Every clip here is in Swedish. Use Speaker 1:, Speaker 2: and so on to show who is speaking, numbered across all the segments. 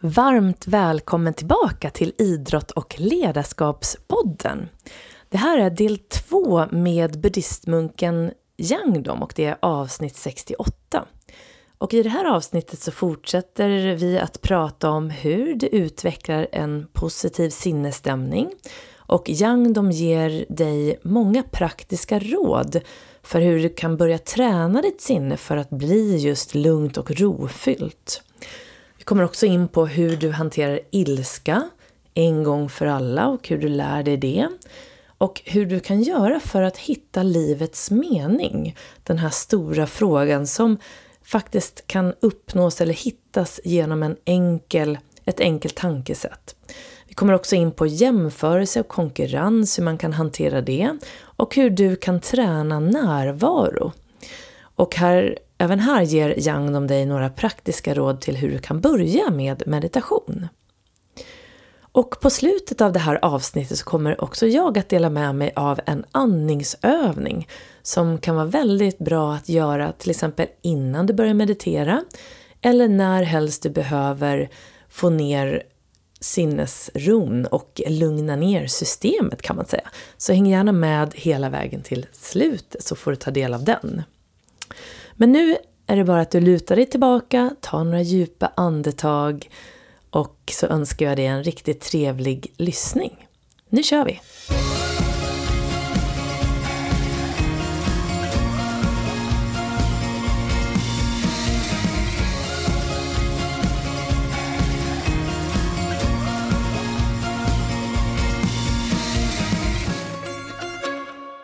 Speaker 1: Varmt välkommen tillbaka till Idrott och ledarskapspodden. Det här är del två med buddhistmunken Yangdom och det är avsnitt 68. Och i det här avsnittet så fortsätter vi att prata om hur du utvecklar en positiv sinnesstämning och Yangdom ger dig många praktiska råd för hur du kan börja träna ditt sinne för att bli just lugnt och rofyllt kommer också in på hur du hanterar ilska en gång för alla och hur du lär dig det. Och hur du kan göra för att hitta livets mening. Den här stora frågan som faktiskt kan uppnås eller hittas genom en enkel, ett enkelt tankesätt. Vi kommer också in på jämförelse och konkurrens, hur man kan hantera det och hur du kan träna närvaro. Och här Även här ger Yang dig några praktiska råd till hur du kan börja med meditation. Och på slutet av det här avsnittet så kommer också jag att dela med mig av en andningsövning som kan vara väldigt bra att göra till exempel innan du börjar meditera eller när helst du behöver få ner sinnesron och lugna ner systemet kan man säga. Så häng gärna med hela vägen till slutet så får du ta del av den. Men nu är det bara att du lutar dig tillbaka, tar några djupa andetag och så önskar jag dig en riktigt trevlig lyssning. Nu kör vi!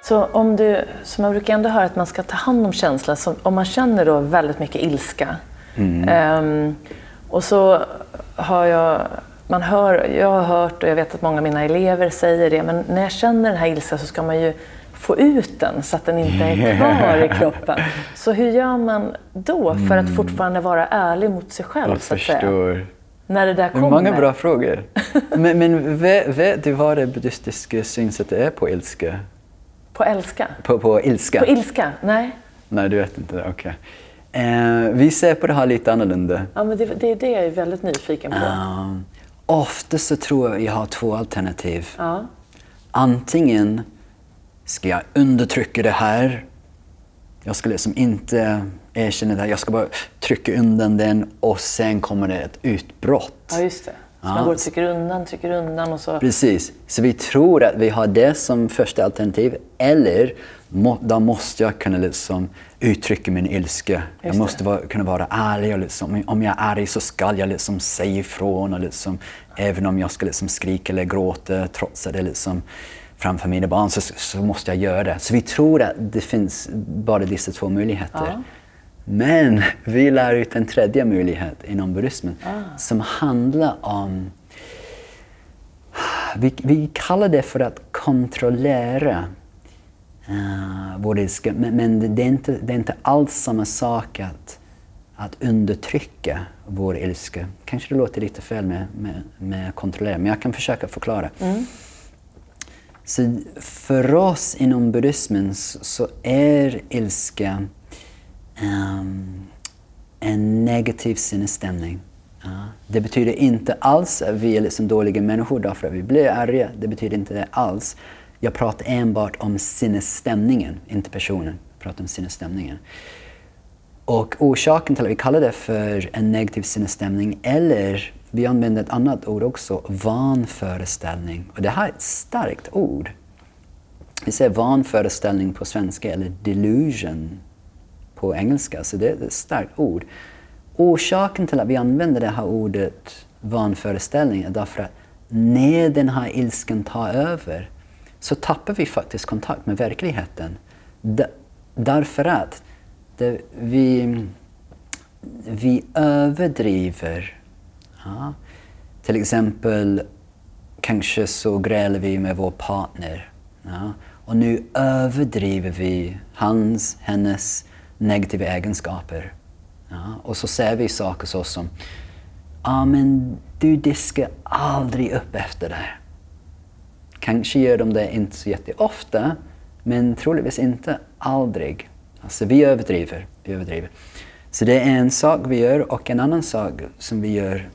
Speaker 1: Så om du, som man brukar ändå höra att man ska ta hand om känslan, så om man känner då väldigt mycket ilska. Mm. Um, och så har jag, man hör, jag har hört och jag vet att många av mina elever säger det, men när jag känner den här ilskan så ska man ju få ut den så att den inte är kvar i kroppen. Så hur gör man då för att mm. fortfarande vara ärlig mot sig själv?
Speaker 2: Jag
Speaker 1: så
Speaker 2: att förstår. Säga?
Speaker 1: När det där kommer.
Speaker 2: Många bra frågor. men, men vet, vet du vad det buddhistiska synsättet är på ilska?
Speaker 1: På älska?
Speaker 2: På, på ilska?
Speaker 1: På ilska? Nej.
Speaker 2: Nej, du vet inte. Okej. Okay. Eh, vi ser på det här lite annorlunda.
Speaker 1: Ja, men det, det är det jag är väldigt nyfiken på. Uh,
Speaker 2: ofta så tror jag jag har två alternativ. Uh. Antingen ska jag undertrycka det här. Jag ska liksom inte erkänna det här. Jag ska bara trycka undan den och sen kommer det ett utbrott.
Speaker 1: Ja, just det. Så man går och trycker undan, trycker undan och så...
Speaker 2: Precis. Så vi tror att vi har det som första alternativ. Eller då måste jag kunna liksom uttrycka min ilska. Jag måste vara, kunna vara ärlig. Och liksom, om jag är arg så ska jag liksom säga ifrån. Och liksom, även om jag ska liksom skrika eller gråta trots att det liksom framför mina barn så, så måste jag göra det. Så vi tror att det finns bara dessa två möjligheter. Ja. Men vi lär ut en tredje möjlighet inom buddhismen ah. som handlar om... Vi, vi kallar det för att kontrollera uh, vår ilska, men, men det, är inte, det är inte alls samma sak att, att undertrycka vår ilska. Kanske det låter lite fel med, med, med kontrollera, men jag kan försöka förklara. Mm. Så för oss inom buddhismen så, så är ilska um, en negativ sinnesstämning. Ja. Det betyder inte alls att vi är liksom dåliga människor därför att vi blir arga. Det betyder inte det alls. Jag pratar enbart om sinnesstämningen, inte personen. Jag pratar om sinnesstämningen. Och orsaken till att vi kallar det för en negativ sinnesstämning, eller vi använder ett annat ord också, vanföreställning. Och det här är ett starkt ord. Vi säger vanföreställning på svenska, eller delusion på engelska, så det är ett starkt ord. Orsaken till att vi använder det här ordet vanföreställning är därför att när den här ilskan tar över så tappar vi faktiskt kontakt med verkligheten. därför att det, vi, vi överdriver. Ja. Till exempel kanske så grälar vi med vår partner. Ja. Och nu överdriver vi hans, hennes negativa egenskaper. Ja, och så säger vi saker så som ah, men du diskar aldrig upp efter det. Kanske gör de det inte så jätteofta, men troligtvis inte aldrig. Alltså vi överdriver. Vi överdriver. Så det är en sak vi gör och en annan sak som vi gör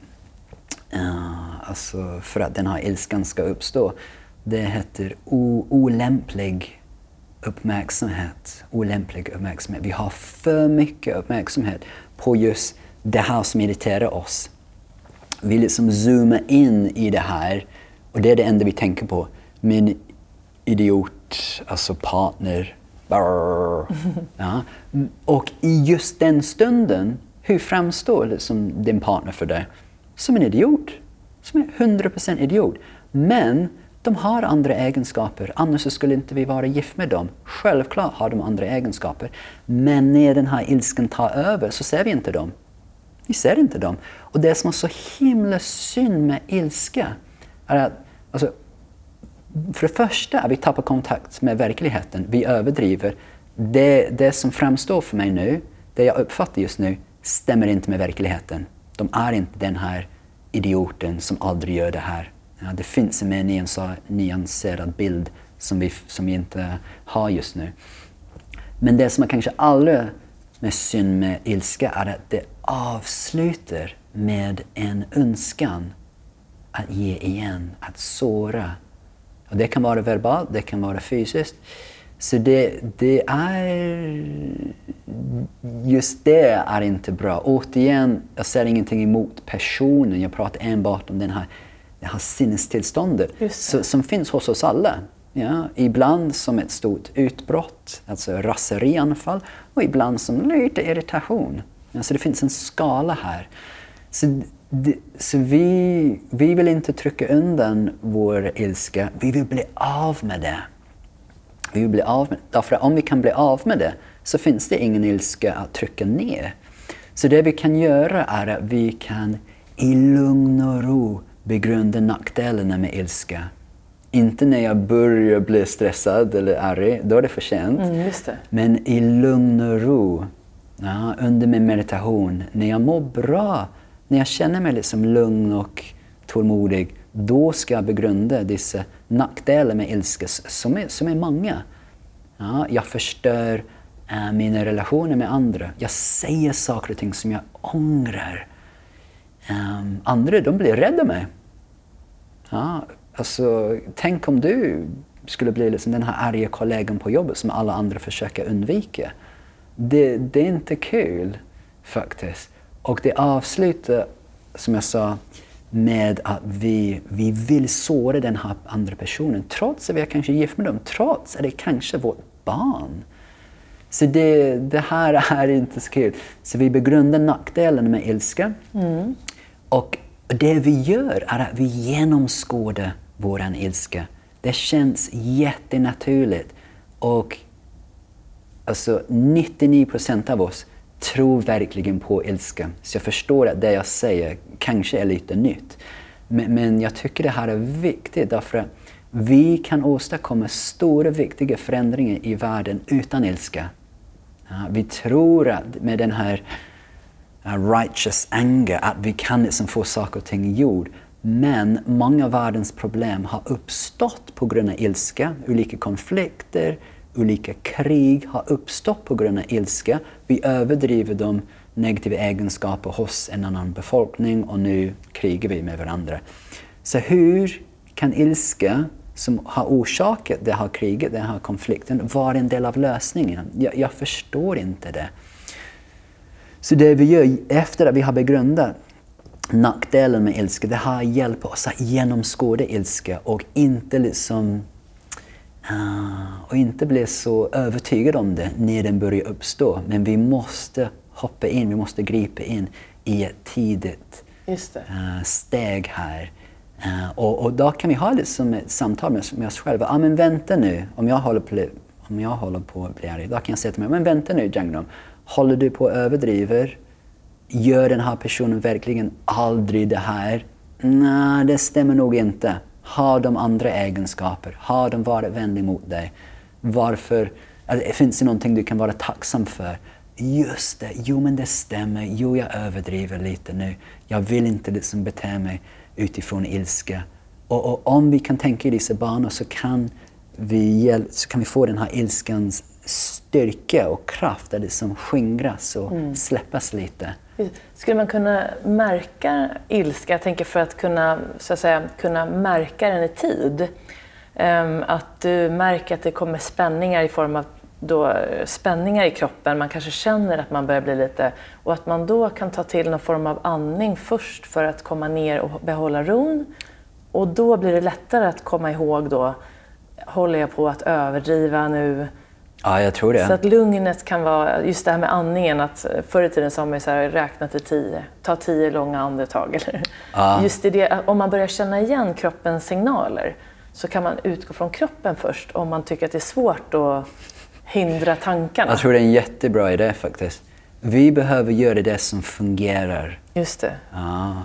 Speaker 2: uh, alltså för att den här ilskan ska uppstå. Det heter olämplig uppmärksamhet. Olämplig uppmärksamhet. Vi har för mycket uppmärksamhet på just det här som irriterar oss. Vi liksom zoomar in i det här och det är det enda vi tänker på. Min idiot, alltså partner. Ja. Och i just den stunden, hur framstår liksom din partner för dig? Som en idiot. Som en 100% idiot. Men de har andra egenskaper, annars skulle inte vi vara gift med dem. Självklart har de andra egenskaper. Men när den här ilskan tar över så ser vi inte dem. Vi ser inte dem. Och det som är så himla synd med ilska är att alltså, för det första, vi tappar kontakt med verkligheten. Vi överdriver. Det, det som framstår för mig nu, det jag uppfattar just nu, stämmer inte med verkligheten. De är inte den här idioten som aldrig gör det här. Ja, det finns en mer nyanserad bild som vi, som vi inte har just nu. Men det som är kanske allra mest synd med ilska är att det avslutar med en önskan att ge igen, att såra. Och det kan vara verbalt, det kan vara fysiskt. Så det, det är... Just det är inte bra. Återigen, jag säger ingenting emot personen. Jag pratar enbart om den här, här sinnestillståndet så, som finns hos oss alla. Ja, ibland som ett stort utbrott, alltså raserianfall, och ibland som lite irritation. Ja, så det finns en skala här. Så, det, så vi, vi vill inte trycka undan vår ilska, vi vill bli av med det. Vi vill bli av med det. Därför om vi kan bli av med det så finns det ingen ilska att trycka ner. Så det vi kan göra är att vi kan i lugn och ro begrunda nackdelarna med ilska. Inte när jag börjar bli stressad eller arg, då är det för sent.
Speaker 1: Mm,
Speaker 2: Men i lugn och ro, ja, under min meditation, när jag mår bra, när jag känner mig liksom lugn och tålmodig, då ska jag begrunda dessa nackdelar med ilska som är, som är många. Ja, jag förstör äh, mina relationer med andra. Jag säger saker och ting som jag ångrar. Um, andra de blir rädda mig. Ja, alltså, tänk om du skulle bli liksom den här arga kollegan på jobbet som alla andra försöker undvika. Det, det är inte kul faktiskt. Och det avslutar, som jag sa, med att vi, vi vill såra den här andra personen trots att vi är kanske gift med dem, trots att det är kanske vårt barn. Så det, det här är inte så kul. Så vi begrundar nackdelen med ilska. Mm. Och det vi gör är att vi genomskådar vår ilska. Det känns jättenaturligt. Och alltså 99 procent av oss tror verkligen på ilska. Så jag förstår att det jag säger kanske är lite nytt. Men, men jag tycker det här är viktigt därför att vi kan åstadkomma stora viktiga förändringar i världen utan ilska. Ja, vi tror att med den här Eh, righteous anger att vi kan liksom få saker och ting gjord. Men många av världens problem har uppstått på grund av ilska, olika konflikter, olika krig har uppstått på grund av ilska. Vi överdriver de negativa egenskaper hos en annan befolkning och nu krigar vi med varandra. Så hur kan ilska som har orsakat det här kriget, den här konflikten, vara en del av lösningen? Jag, jag förstår inte det. Så det vi gör efter att vi har begrundat nackdelen med ilska, det här hjälper oss att genomskåda ilska och inte liksom uh, och inte bli så övertygad om det när den börjar uppstå. Men vi måste hoppa in, vi måste gripa in i ett tidigt uh, steg här. Uh, och, och, då kan vi ha liksom ett samtal med, med oss själva. Ah, men vänta nu, om jag håller på, om jag håller på att bli arg, då kan jag säga till mig, men vänta nu Jangnom, håller du på och överdriver? Gör den här personen verkligen aldrig det här? Nej, det stämmer nog inte. Har de andra egenskaper? Har de varit vänliga mot dig? Varför? Alltså, finns det någonting du kan vara tacksam för? Just det, jo men det stämmer. Jo, jag överdriver lite nu. Jag vill inte liksom bete mig utifrån ilska. Och, och om vi kan tänka i dessa banor så kan vi, så kan vi få den här ilskans styrka och kraft att liksom skingras och mm. släppas lite.
Speaker 1: Skulle man kunna märka ilska, jag tänker för att kunna, så att säga, kunna märka den i tid? Um, att du märker att det kommer spänningar i form av då, spänningar i kroppen, man kanske känner att man börjar bli lite... Och att man då kan ta till någon form av andning först för att komma ner och behålla ron. Och då blir det lättare att komma ihåg då, håller jag på att överdriva nu?
Speaker 2: Ja, jag tror det.
Speaker 1: Så att lugnet kan vara, just det här med andningen, att förr i tiden sa man ju så här, räkna till tio, ta tio långa andetag. Eller? Ja. Just det, om man börjar känna igen kroppens signaler så kan man utgå från kroppen först om man tycker att det är svårt att hindra tankarna.
Speaker 2: Jag tror det är en jättebra idé faktiskt. Vi behöver göra det som fungerar.
Speaker 1: Just det.
Speaker 2: Ja.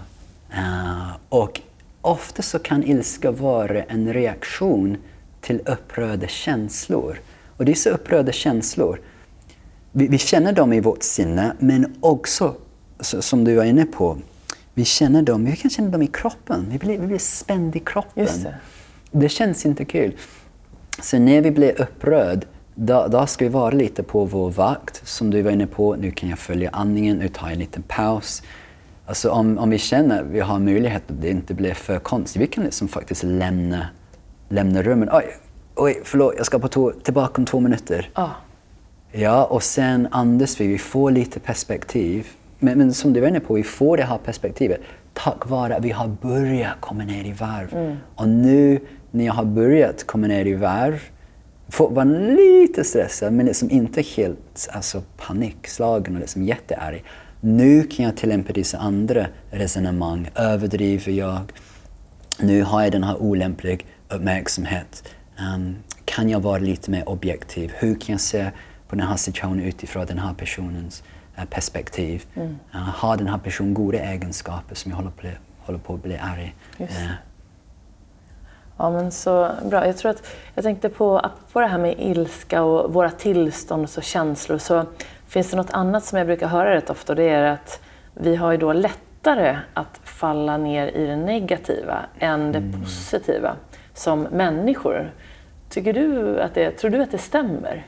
Speaker 2: Uh, och ofta så kan ilska vara en reaktion till upprörda känslor. Och dessa upprörda känslor, vi, vi känner dem i vårt sinne, men också, som du var inne på, vi känner dem, vi kan känna dem i kroppen. Vi blir, vi blir spända i kroppen.
Speaker 1: Det.
Speaker 2: det. känns inte kul. Så när vi blir upprörda, då, då, ska vi vara lite på vår vakt. Som du var inne på, nu kan jag följa andningen, nu tar jag en liten paus. Alltså om, om vi känner att vi har möjlighet att det inte blir för konstigt, vi kan liksom faktiskt lämna, lämna rummet. Oj, oj, förlåt, jag ska på to tillbaka om två minuter.
Speaker 1: Ah.
Speaker 2: Ja, och sen andas vi, vi får lite perspektiv. Men, men, som du var inne på, vi får det här perspektivet tack vare att vi har börjat komma ner i varv. Mm. Och nu när jag har börjat komma ner i varv, får vara lite stressad men liksom inte helt alltså, panikslagen och liksom jättearg. Nu kan jag tillämpa dessa andra resonemang. Överdriver jag? Nu har jag den här olämpliga uppmärksamhet. Um, kan jag vara lite mer objektiv? Hur kan jag se på den här situationen utifrån den här personens uh, perspektiv? Mm. Uh, har den här personen goda egenskaper som jag håller på, håller på att bli arg? Uh,
Speaker 1: Ja, men så bra. Jag tror att jag tänkte på, på det här med ilska och våra tillstånd och känslor. Så finns det något annat som jag brukar höra rätt ofta och det är att vi har ju då lättare att falla ner i det negativa än det mm. positiva som människor. Tycker du att det, tror du att det stämmer?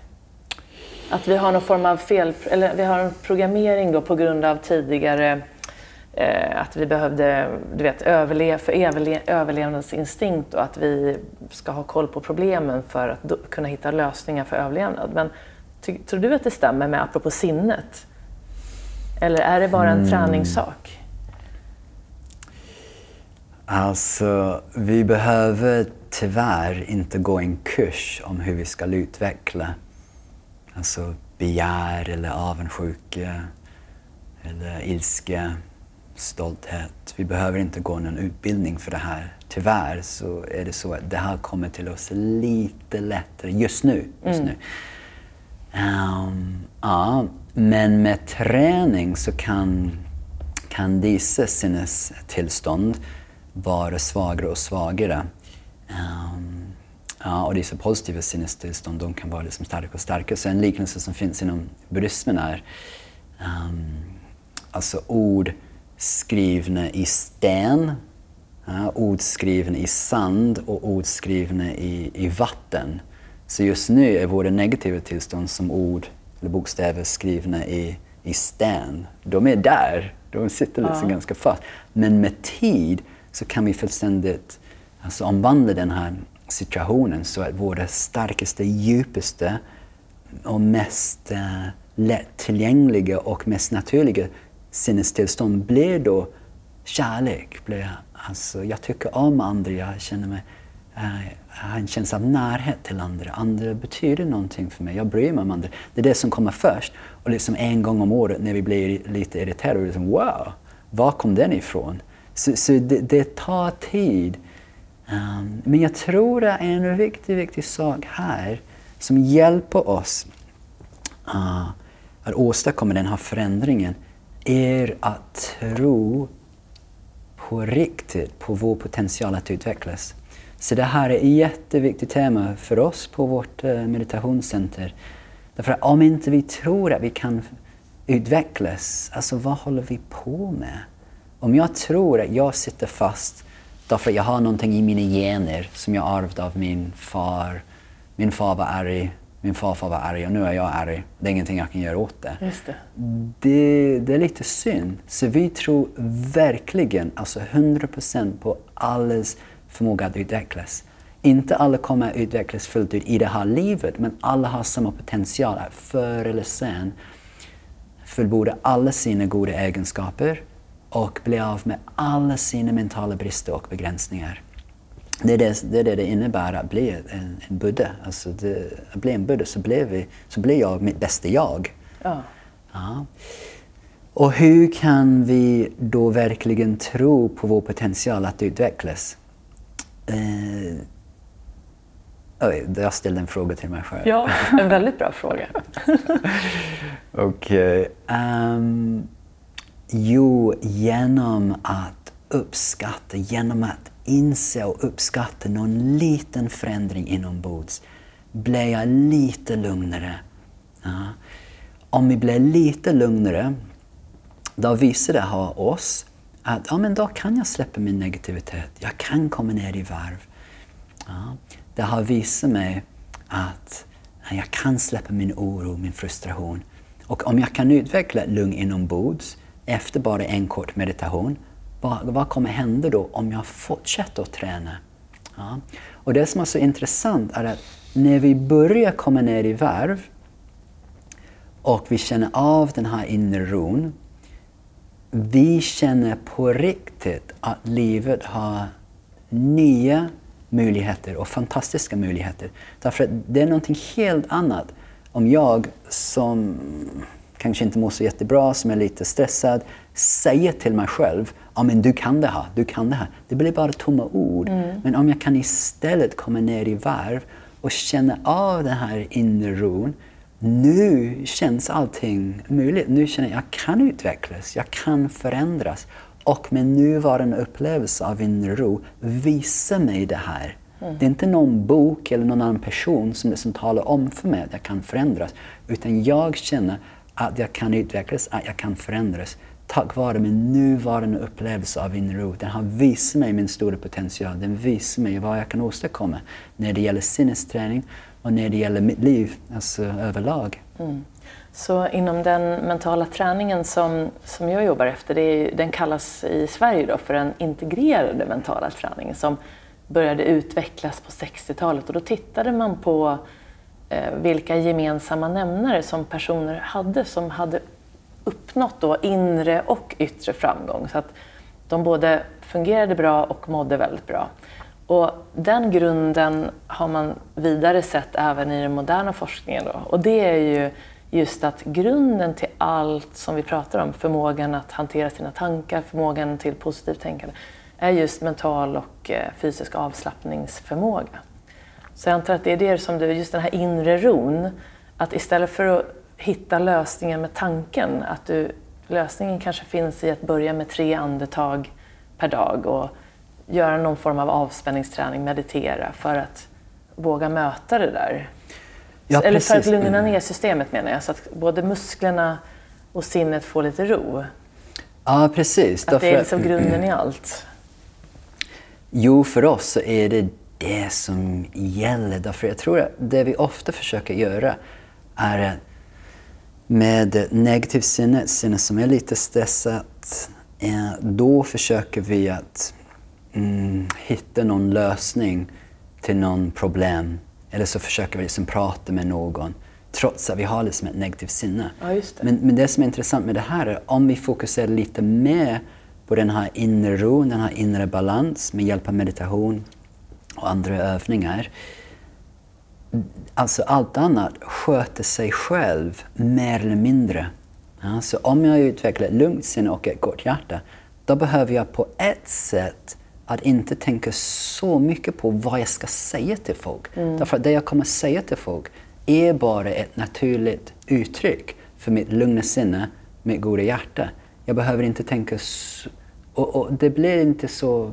Speaker 1: Att vi har någon form av fel, eller vi har en programmering då på grund av tidigare eh, att vi behövde, du vet, överle för överle överlevnadsinstinkt och att vi ska ha koll på problemen för att kunna hitta lösningar för överlevnad. Men tror du att det stämmer med apropå sinnet? Eller är det bara en mm. träningssak?
Speaker 2: Alltså, vi behöver tyvärr inte gå en kurs om hur vi ska utveckla alltså begär eller avundsjuka eller ilska, stolthet. Vi behöver inte gå någon utbildning för det här. Tyvärr så är det så att det här kommer till oss lite lättare just nu. Just mm. nu. Um, ja, men med träning så kan, kan dessa sinnestillstånd vara svagare och svagare. Um, ja, och dessa positiva sinnestillstånd de kan vara liksom starkare och starkare. Så en liknelse som finns inom buddhismen är um, alltså ord skrivna i sten, ja, ord skrivna i sand och ord skrivna i, i vatten. Så just nu är våra negativa tillstånd som ord eller bokstäver skrivna i, i sten. De är där, de sitter liksom ja. ganska fast. Men med tid så kan vi fullständigt alltså, omvandla den här situationen så att våra starkaste, djupaste och mest eh, uh, lättillgängliga och mest naturliga sinnestillstånd blir då kärlek. Blir, alltså, jag tycker om andra, jag känner mig eh, jag har en känsla av närhet till andra. Andra betyder någonting för mig. Jag bryr mig om andra. Det är det som kommer först. Och liksom en gång om året när vi blir lite irriterade, liksom, wow, var kom den ifrån? Så, så det, det, tar tid. Um, men jag tror det är en viktig, viktig sak här som hjälper oss uh, att åstadkomma den här förändringen är att tro på riktigt på vår potential att utvecklas. Så det här är ett jätteviktigt tema för oss på vårt eh, meditationscenter. Därför att om inte vi tror att vi kan utvecklas, alltså vad håller vi på med? Om jag tror att jag sitter fast därför att jag har någonting i mina gener som jag ärvt av min far. Min far var arg, min farfar var arg och nu är jag arg. Det är ingenting jag kan göra åt det.
Speaker 1: Det.
Speaker 2: Det, det är lite synd. Så vi tror verkligen, alltså 100% på allas förmåga att utvecklas. Inte alla kommer att utvecklas fullt ut i det här livet, men alla har samma potential att förr eller sen fullborda alla sina goda egenskaper och bli av med alla sina mentala brister och begränsningar. Det är det det, är det, det innebär att bli en, en buddha. Alltså det, att bli en buddha så blir, vi, så blir jag mitt bästa jag.
Speaker 1: Ja.
Speaker 2: Ja. Och hur kan vi då verkligen tro på vår potential att utvecklas? Eh, oj, jag ställde en fråga till mig själv.
Speaker 1: ja, en väldigt bra fråga.
Speaker 2: Okej. ehm, jo, genom att uppskatta, genom att inse och uppskatta någon liten förändring inombords blir jag lite lugnare. Ja. Om vi blir lite lugnare, då visar det här oss att ja, men då kan jag släppa min negativitet. Jag kan komma ner i varv. Ja. Det har visat mig att jag kan släppa min oro, min frustration. Och om jag kan utveckla ett lugn inombords efter bara en kort meditation, vad, vad kommer hända då om jag fortsätter att träna? Ja. Och det som är så intressant är att när vi börjar komma ner i varv och vi känner av den här inre ron, vi känner på riktigt att livet har nya möjligheter och fantastiska möjligheter. Därför att det är någonting helt annat om jag som kanske inte mår så jättebra, som är lite stressad, säger till mig själv ja men du kan det här, du kan det här. Det blir bara tomma ord. Men om jag kan istället komma ner i varv och känna av den här inre ron. Nu känns allting möjligt. Nu känner jag att jag kan utvecklas, jag kan förändras. Och med nuvarande upplevelse av inre ro, visa mig det här. Det är inte någon bok eller någon annan person som liksom talar om för mig att jag kan förändras. Utan jag känner att jag kan utvecklas, att jag kan förändras. Tack vare min nuvarande upplevelse av inre ro. Den har visat mig min stora potential. Den visar mig vad jag kan åstadkomma när det gäller sinnesträning och när det gäller mitt liv alltså överlag.
Speaker 1: Mm. Så inom den mentala träningen som, som jag jobbar efter, det är, den kallas i Sverige då för den integrerade mentala träningen som började utvecklas på 60-talet och då tittade man på Eh, vilka gemensamma nämnare som personer hade som hade uppnått då inre och yttre framgång. Så att de både fungerade bra och mådde väldigt bra. Och den grunden har man vidare sett även i den moderna forskningen. Då. Och det är ju just att grunden till allt som vi pratar om, förmågan att hantera sina tankar, förmågan till positivt tänkande, är just mental och eh, fysisk avslappningsförmåga. Så jag antar att det är det som du, just den här inre ron, att istället för att hitta lösningen med tanken, att du, lösningen kanske finns i att börja med tre andetag per dag och göra någon form av avspänningsträning, meditera för att våga möta det där.
Speaker 2: Ja,
Speaker 1: Eller för att lugna
Speaker 2: Mm.
Speaker 1: ner systemet menar jag, så att både musklerna och sinnet får lite ro.
Speaker 2: Ja, precis.
Speaker 1: Att det är
Speaker 2: Därför-
Speaker 1: liksom grunden i allt.
Speaker 2: Jo, för oss så är det det som gäller. Därför jag tror att det vi ofta försöker göra är att med negativt sinne, ett sinne som är lite stressat, eh, då försöker vi att mm, hitta någon lösning till någon problem. Eller så försöker vi liksom prata med någon trots att vi har liksom ett negativt sinne.
Speaker 1: Ja, det.
Speaker 2: Men, men det som är intressant med det här är om vi fokuserar lite mer på den här inre ron, den här inre balans med hjälp av meditation och andra övningar. Alltså allt annat sköter sig själv mer eller mindre. Ja, så om jag utvecklar ett lugnt sinne och ett gott hjärta, då behöver jag på ett sätt att inte tänka så mycket på vad jag ska säga till folk. Därför att det jag kommer säga till folk är bara ett naturligt uttryck för mitt lugna sinne, mitt goda hjärta. Jag behöver inte tänka så, och, och det blir inte så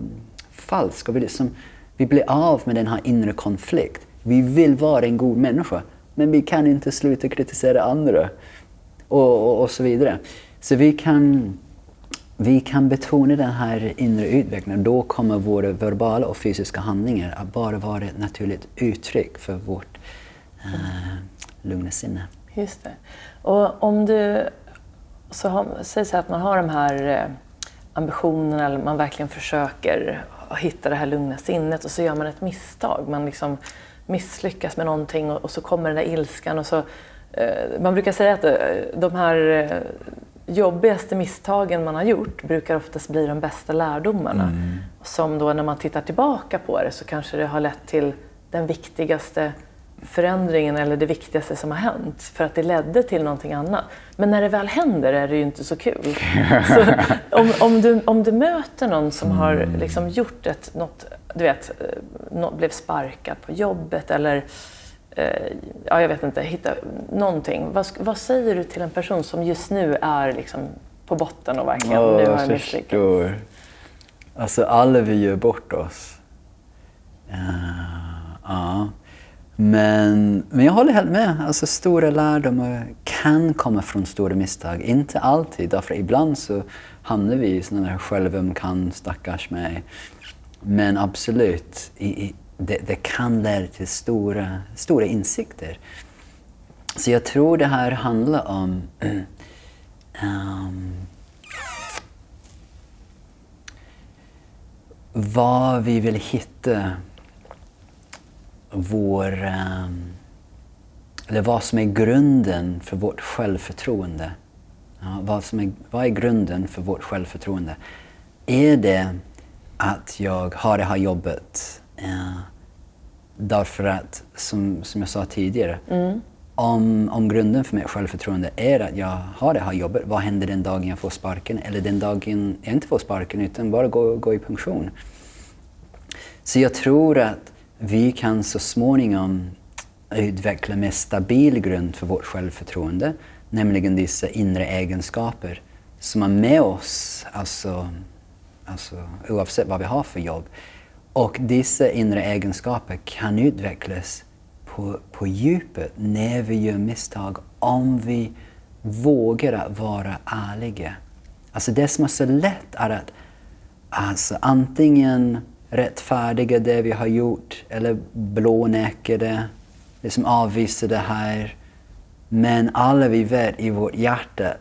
Speaker 2: falskt. Och vi, liksom, vi blir av med den här inre konflikt. Vi vill vara en god människa, men vi kan inte sluta kritisera andra. Och, och, och så vidare. Så vi kan, vi kan betona den här inre utvecklingen. Då kommer våra verbala och fysiska handlingar att bara vara ett naturligt uttryck för vårt, eh, lugna
Speaker 1: Just det. Och om du, så har, säg så att man har de här eh, ambitionerna, eller man verkligen försöker hitta det här lugna sinnet och så gör man ett misstag. Man liksom misslyckas med någonting och, och så kommer den där ilskan och så eh, man brukar säga att eh, de här eh, jobbigaste misstagen man har gjort brukar oftast bli de bästa lärdomarna. Mm. Som då när man tittar tillbaka på det så kanske det har lett till den viktigaste förändringen eller det viktigaste som har hänt för att det ledde till någonting annat. Men när det väl händer är det ju inte så kul. Så om, om, du, om du möter någon som mm. har liksom gjort ett, något, du vet, något, blev sparkad på jobbet eller eh, ja, jag vet inte, hitta någonting. Vad, vad, säger du till en person som just nu är liksom på botten och verkligen, oh, nu har jag misslyckats?
Speaker 2: Alltså alla vi gör bort oss. Uh, uh. Men, men jag håller helt med. Alltså, stora lärdomar kan komma från stora misstag. Inte alltid, därför ibland så hamnar vi i sådana där självömkan, stackars mig. Men absolut, i, i, det, det, kan leda till stora, stora insikter. Så jag tror det här handlar om um, vad vi vill hitta vår... Um, eller vad som är grunden för vårt självförtroende. Ja, vad, som är, vad är grunden för vårt självförtroende? Är det att jag har det här jobbet uh, därför att, som, som jag sa tidigare, mm. om, om grunden för mitt självförtroende är att jag har det här jobbet, vad händer den dagen jag får sparken? Eller den dagen jag inte får sparken utan bara går, går i pension? Så jag tror att vi kan så småningom utveckla en stabil grund för vårt självförtroende, nämligen dessa inre egenskaper som är med oss, alltså, alltså, oavsett vad vi har för jobb. Och dessa inre egenskaper kan utvecklas på, på djupet när vi gör misstag, om vi vågar att vara ärliga. Alltså det som är så lätt är att alltså, antingen rättfärdiga det vi har gjort eller blåneka det, liksom avvisa det här. Men alla vi vet i vårt hjärta,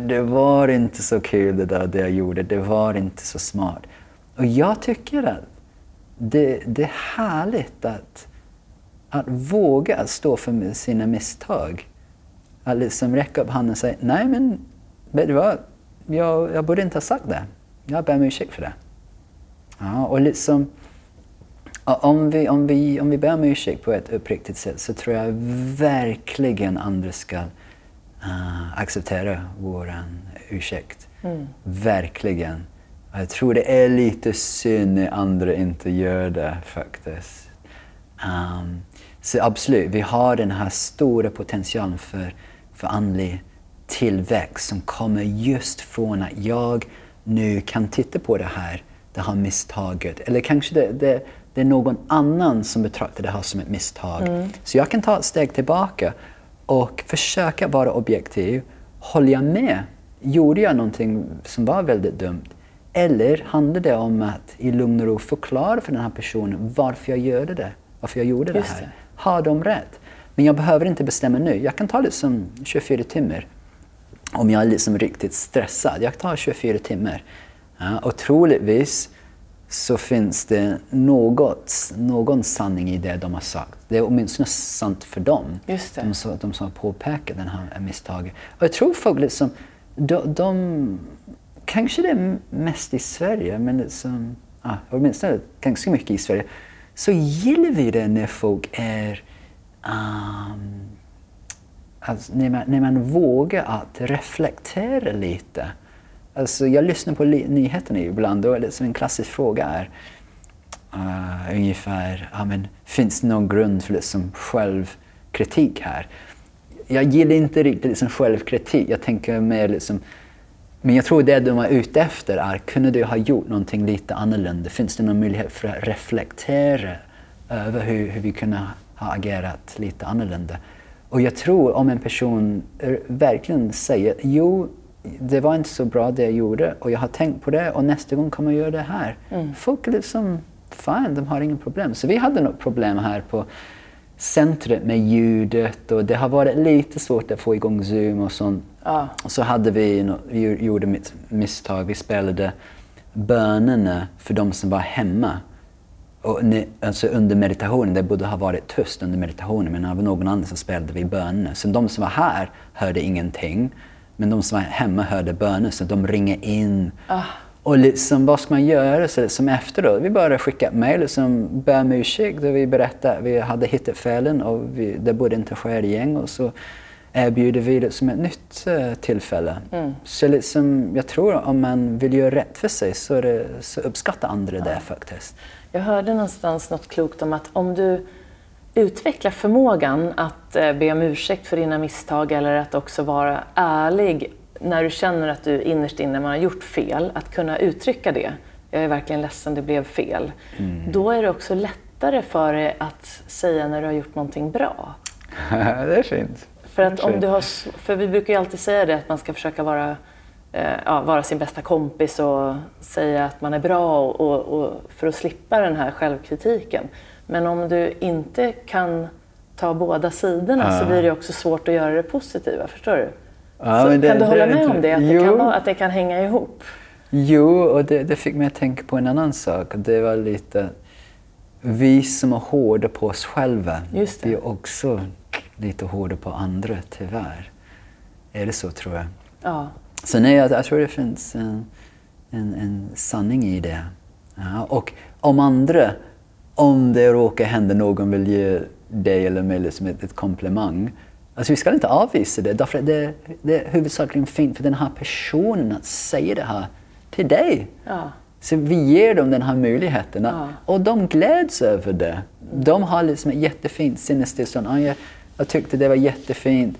Speaker 2: det var inte så kul det där det jag gjorde, det var inte så smart. Och jag tycker att det, det är härligt att, att våga stå för sina misstag. Att liksom räcka upp handen och säga, nej men vet du vad, jag, jag borde inte ha sagt det. Jag ber om ursäkt för det. Ja, och liksom, om, vi, om, vi, om vi ber om ursäkt på ett uppriktigt sätt så tror jag verkligen andra ska uh, acceptera vår ursäkt. Mm. Verkligen. Jag tror det är lite synd när andra inte gör det faktiskt. Um, så absolut, vi har den här stora potentialen för, för andlig tillväxt som kommer just från att jag nu kan titta på det här det här misstaget. Eller kanske det, det, det är någon annan som betraktar det här som ett misstag. Mm. Så jag kan ta ett steg tillbaka och försöka vara objektiv. Håller jag med? Gjorde jag någonting som var väldigt dumt? Eller handlar det om att i lugn och ro förklara för den här personen varför jag gör det, varför jag gjorde Just det här? Det. Har de rätt? Men jag behöver inte bestämma nu. Jag kan ta liksom 24 timmar. Om jag är liksom riktigt stressad. Jag tar 24 timmar. Ja, och troligtvis så finns det något, någon sanning i det de har sagt. Det är åtminstone sant för dem.
Speaker 1: Just det.
Speaker 2: De, som, de som har påpekat den här misstaget. Och jag tror folk liksom, de, de kanske det är mest i Sverige, men liksom, ah, åtminstone ganska mycket i Sverige, så gillar vi det när folk är um, alltså när, man, när man vågar att reflektera lite Alltså, jag lyssnar på nyheterna ibland och liksom en klassisk fråga är uh, ungefär, ja, men, finns det någon grund för liksom självkritik här? Jag gillar inte riktigt liksom självkritik. Jag tänker mer liksom, men jag tror det de är ute efter är, kunde du ha gjort någonting lite annorlunda? Finns det någon möjlighet för att reflektera över hur, hur vi kunde ha agerat lite annorlunda? Och jag tror om en person verkligen säger, jo, det var inte så bra det jag gjorde och jag har tänkt på det och nästa gång kommer jag göra det här. Mm. Folk är liksom fine, de har inga problem. Så vi hade något problem här på centret med ljudet och det har varit lite svårt att få igång Zoom och sånt. Och så hade vi, vi gjorde mitt misstag, vi spelade bönerna för de som var hemma. Och ne, alltså under meditationen, det borde ha varit tyst under meditationen men av någon annan så spelade vi bönerna. Så de som var här hörde ingenting. Men de som var hemma hörde böner så de ringer in. Och liksom, vad ska man göra så som efteråt? Vi bara skickar ett mejl som ber om ursäkt och vi berättar att vi hade hittat felen och vi, det borde inte ske igen. Och så erbjuder vi det som ett nytt eh, tillfälle. Så liksom, jag tror om man vill göra rätt för sig så, det, så uppskattar andra det faktiskt.
Speaker 1: Jag hörde någonstans något klokt om att om du utvecklar förmågan att eh, be om ursäkt för dina misstag eller att också vara ärlig när du känner att du innerst inne man har gjort fel, att kunna uttrycka det. Jag är verkligen ledsen, det blev fel. Då är det också lättare för dig att säga när du har gjort någonting bra.
Speaker 2: det är fint.
Speaker 1: För, att om du har, för vi brukar ju alltid säga det att man ska försöka vara, eh, ja, vara sin bästa kompis och säga att man är bra och, och, och för att slippa den här självkritiken. Men om du inte kan ta båda sidorna så blir det också svårt att göra det positiva, förstår du?
Speaker 2: Ja, det-
Speaker 1: kan du hålla med om det? Att det, kan vara, att det kan hänga ihop?
Speaker 2: Jo, och det, det fick mig att tänka på en annan sak. Det var lite... Vi som är hårda på oss själva, vi är också lite hårda på andra, tyvärr. Är det så, tror jag?
Speaker 1: Ja.
Speaker 2: Så nej, jag, jag tror det finns en, en, en sanning i det. Ja, och om andra, om det råkar hända någon vill ge dig eller mig liksom ett, ett komplimang. Alltså vi ska inte avvisa det, därför att det, det är huvudsakligen fint för den här personen att säga det här till dig.
Speaker 1: Ja.
Speaker 2: Så vi ger dem den här möjligheten.
Speaker 1: Ja.
Speaker 2: Och de gläds över det. De har liksom ett jättefint sinnestillstånd. Jag, jag tyckte det var jättefint,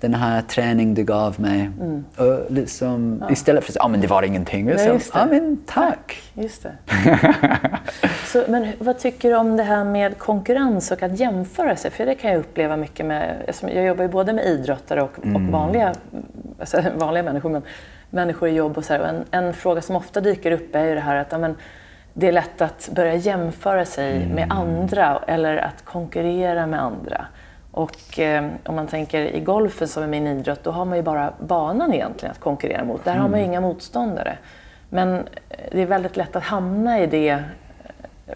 Speaker 2: den här träningen du gav mig. Och liksom, Istället för att säga ah, men det var ingenting. Liksom,
Speaker 1: det.
Speaker 2: ah, men tack.
Speaker 1: Just det. Så, men vad tycker du om det här med konkurrens och att jämföra sig? För det kan jag uppleva mycket med, jag jobbar ju både med idrottare och, och vanliga, alltså, vanliga människor, men människor i jobb och så här. Och en, en fråga som ofta dyker upp är ju det här att ja, men, det är lätt att börja jämföra sig med andra eller att konkurrera med andra. Och eh, om man tänker i golfen som är min idrott, då har man ju bara banan egentligen att konkurrera mot. Där har man ju inga motståndare. Men eh, det är väldigt lätt att hamna i det eh,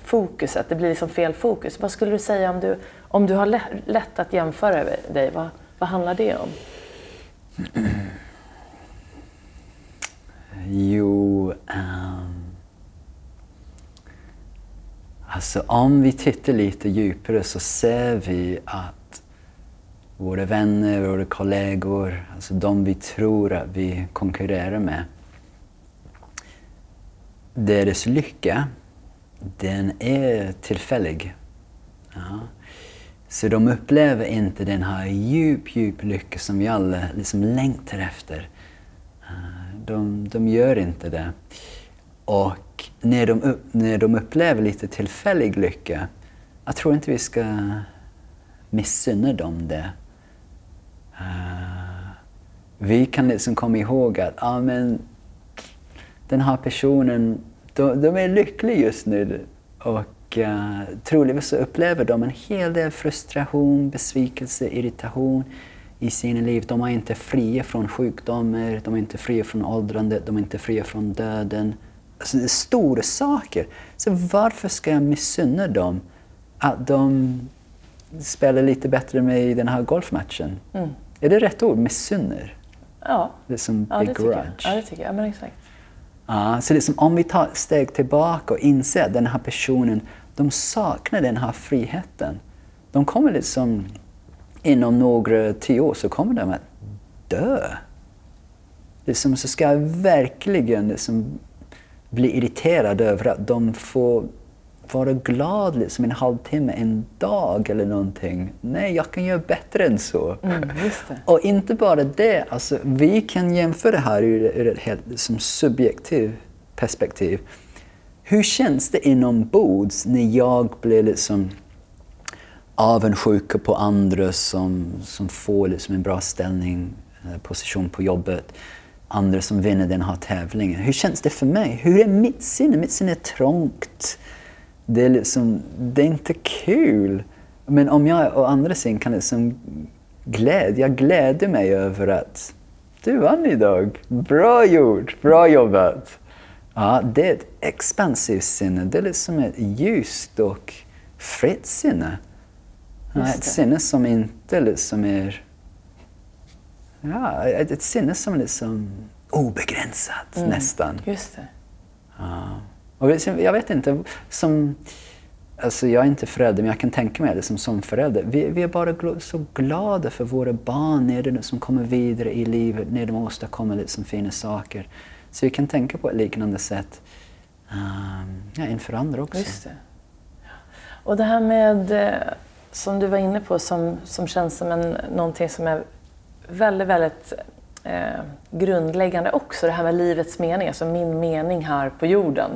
Speaker 1: fokuset, det blir liksom fel fokus. Vad skulle du säga om du, om du har lä- lätt att jämföra dig, vad, vad handlar det om?
Speaker 2: Jo, ehm, alltså om vi tittar lite djupare så ser vi att våra vänner, våra kollegor, alltså de vi tror att vi konkurrerar med, deras lycka, den är tillfällig. Ja. Så de upplever inte den här djup, djup lycka som vi alla liksom längtar efter. De, de gör inte det. Och när de, upp, när de upplever lite tillfällig lycka, jag tror inte vi ska missunna dem det. Vi kan liksom komma ihåg att ah, men, den här personen, de, de är lyckliga just nu. Och uh, troligtvis så upplever de en hel del frustration, besvikelse, irritation i sina liv. De är inte fria från sjukdomar, de är inte fria från åldrandet, de är inte fria från döden. Alltså, det är stora saker. Så varför ska jag missunna dem att de spelar lite bättre med i den här golfmatchen? Mm. Är det rätt ord? Missunnar?
Speaker 1: Ja,
Speaker 2: Det är som
Speaker 1: ja det
Speaker 2: begrudge.
Speaker 1: Ja, det tycker jag. Ja, men exakt.
Speaker 2: Ja, så liksom, om vi tar ett steg tillbaka och inser att den här personen, de saknar den här friheten. De kommer liksom, inom några tio år så kommer de att dö. Liksom, så ska jag verkligen liksom bli irriterad över att de får vara glad liksom en halvtimme, en dag eller någonting. Nej, jag kan göra bättre än så.
Speaker 1: Mm.
Speaker 2: Och inte bara det, alltså, vi kan jämföra det här ur, ur ett helt som subjektivt perspektiv. Hur känns det inombords när jag blir liksom avundsjuka på andra som, som får liksom en bra ställning, eh, position på jobbet, andra som vinner den här tävlingen. Hur känns det för mig? Hur är mitt sinne? Mitt sinne är trångt. Det är, liksom, det är inte kul. Men om jag å andra sidan kan liksom glädja, jag gläder mig över att du vann idag. Bra gjort, bra jobbat. Ja, det är ett expansivt sinne. Det är liksom ett ljust och fritt sinne. Ja, ett sinne som inte liksom är... Ja, ett, ett sinne som är liksom obegränsat mm. nästan.
Speaker 1: Just det.
Speaker 2: Ja. Och jag vet inte, som... Alltså jag är inte förälder, men jag kan tänka mig det som, som förälder. Vi, vi är bara gl så glada för våra barn när de som kommer vidare i livet, när de åstadkommer liksom fina saker. Så vi kan tänka på ett liknande sätt um, ja, inför andra också.
Speaker 1: Just det. Och det här med, eh, som du var inne på, som, som känns som en, någonting som är väldigt, väldigt eh, grundläggande också, det här med livets mening, alltså min mening här på jorden.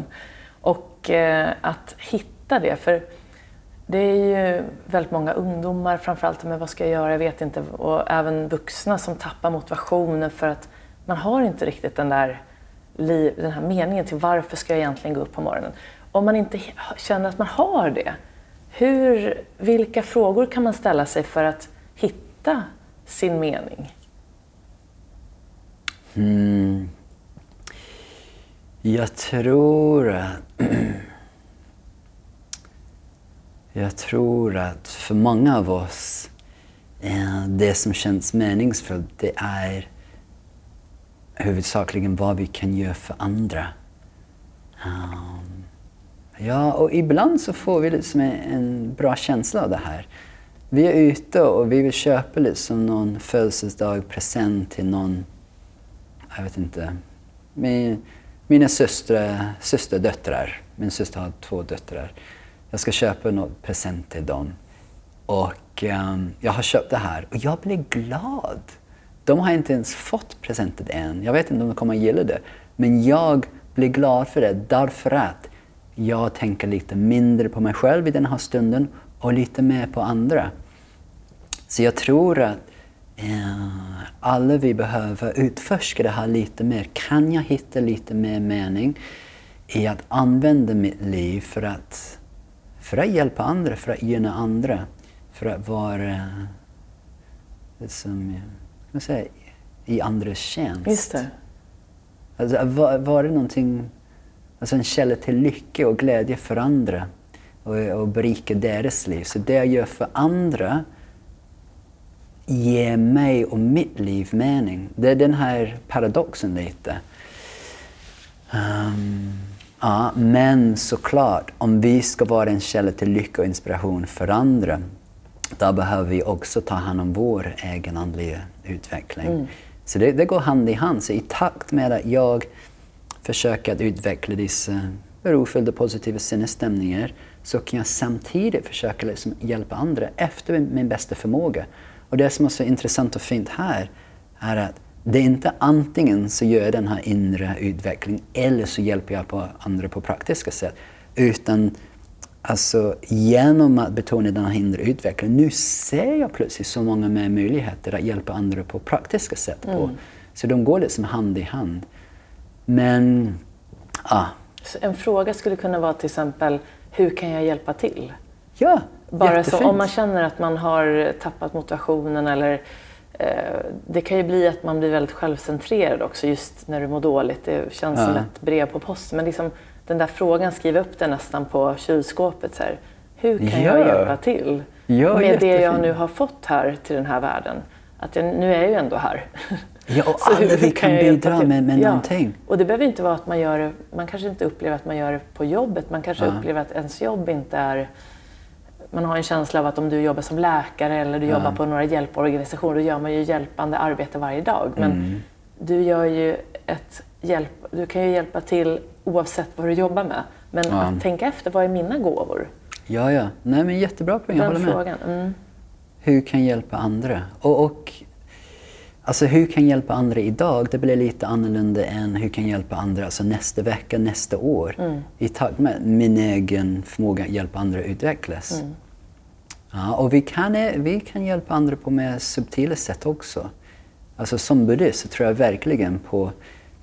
Speaker 1: Och eh, att hitta det, för det är ju väldigt många ungdomar framförallt, men vad ska jag göra, jag vet inte, och även vuxna som tappar motivationen för att man har inte riktigt den där liv, den här meningen till varför ska jag egentligen gå upp på morgonen. Om man inte känner att man har det, hur, vilka frågor kan man ställa sig för att hitta sin mening?
Speaker 2: Mm. Jag tror att Jag tror att för många av oss, eh, det som känns meningsfullt, det är huvudsakligen vad vi kan göra för andra. Um, ja, och ibland så får vi liksom en bra känsla av det här. Vi är ute och vi vill köpa liksom någon födelsedagspresent till någon, jag vet inte, med mina systrar, systerdöttrar. Min syster har två döttrar. Jag ska köpa något present till dem. Och um, jag har köpt det här och jag blir glad. De har inte ens fått presenten än. Jag vet inte om de kommer att gilla det. Men jag blir glad för det därför att jag tänker lite mindre på mig själv i den här stunden och lite mer på andra. Så jag tror att alla vi behöver utforska det här lite mer. Kan jag hitta lite mer mening i att använda mitt liv för att, för att hjälpa andra, för att gynna andra, för att vara liksom, man säga, i andras tjänst.
Speaker 1: Just det.
Speaker 2: Alltså, var, var det någonting, alltså en källa till lycka och glädje för andra och, och berika deras liv. Så det jag gör för andra ger mig och mitt liv mening. Det är den här paradoxen lite. Um, ja, men såklart, om vi ska vara en källa till lycka och inspiration för andra då behöver vi också ta hand om vår egen andliga utveckling. Mm. Så det, det, går hand i hand. Så i takt med att jag försöker att utveckla dessa rofyllda positiva sinnesstämningar så kan jag samtidigt försöka liksom hjälpa andra efter min bästa förmåga. Och det som är så intressant och fint här är att det är inte antingen så gör jag den här inre utvecklingen eller så hjälper jag på andra på praktiska sätt. Utan Alltså genom att betona den här inre utvecklingen, nu ser jag plötsligt så många mer möjligheter att hjälpa andra på praktiska sätt. På. Mm. Så de går liksom hand i hand. Men, ja.
Speaker 1: En fråga skulle kunna vara till exempel, hur kan jag hjälpa till?
Speaker 2: Ja,
Speaker 1: Bara jättefint. så om man känner att man har tappat motivationen eller eh, det kan ju bli att man blir väldigt självcentrerad också just när du mår dåligt. Det känns ja. som ett brev på posten. Men liksom, den där frågan, skriva upp den nästan på kylskåpet. Så här, hur kan ja. jag hjälpa till
Speaker 2: ja,
Speaker 1: med det jag nu har fått här till den här världen? Att jag, nu är jag ju ändå här.
Speaker 2: Ja, och alla vi kan, bidra med, med ja. någonting.
Speaker 1: Och det behöver inte vara att man gör det, man kanske inte upplever att man gör det på jobbet. Man kanske ja. upplever att ens jobb inte är man har en känsla av att om du jobbar som läkare eller du jobbar på några hjälporganisationer, då gör man ju hjälpande arbete varje dag. Men mm. du gör ju ett hjälp, du kan ju hjälpa till oavsett vad du jobbar med. Men ja. att tänka efter, vad är mina gåvor?
Speaker 2: Ja, ja. Nej, men jättebra poäng, jag håller frågan. med. Mm. Hur kan jag hjälpa andra? Och, och, alltså hur kan jag hjälpa andra idag? Det blir lite annorlunda än hur kan jag hjälpa andra alltså nästa vecka, nästa år. Mm. I takt med min egen förmåga att hjälpa andra utvecklas. Mm. Ja, och vi kan, vi kan hjälpa andra på mer subtila sätt också. Alltså som buddhist så tror jag verkligen på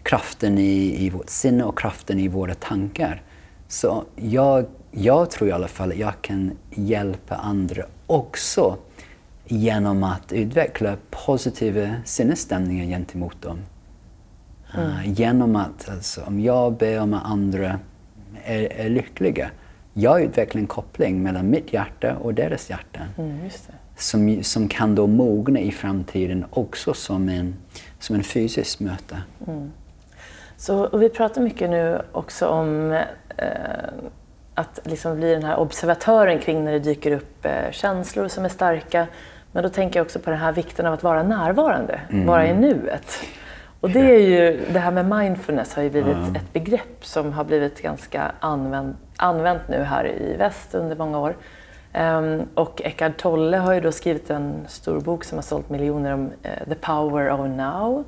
Speaker 2: kraften i, i vårt sinne och kraften i våra tankar. Så jag jag tror i alla fall att jag kan hjälpa andra också genom att utveckla positiva sinnesstämningar gentemot dem. Mm. Uh, genom att, alltså, om jag ber om att andra är, är lyckliga, jag utvecklar en koppling mellan mitt hjärta och deras hjärta. Mm, som, som kan då mogna i framtiden också som en, som en fysisk möte. Mm.
Speaker 1: Så, och vi pratar mycket nu också om eh, att liksom bli den här observatören kring när det dyker upp eh, känslor som är starka. Men då tänker jag också på den här vikten av att vara närvarande, mm. vara i nuet. Och det är ju, det här med mindfulness har ju blivit mm. ett begrepp som har blivit ganska använt, använt nu här i väst under många år. Um, och Eckhart Tolle har ju då skrivit en stor bok som har sålt miljoner om uh, The Power of Now.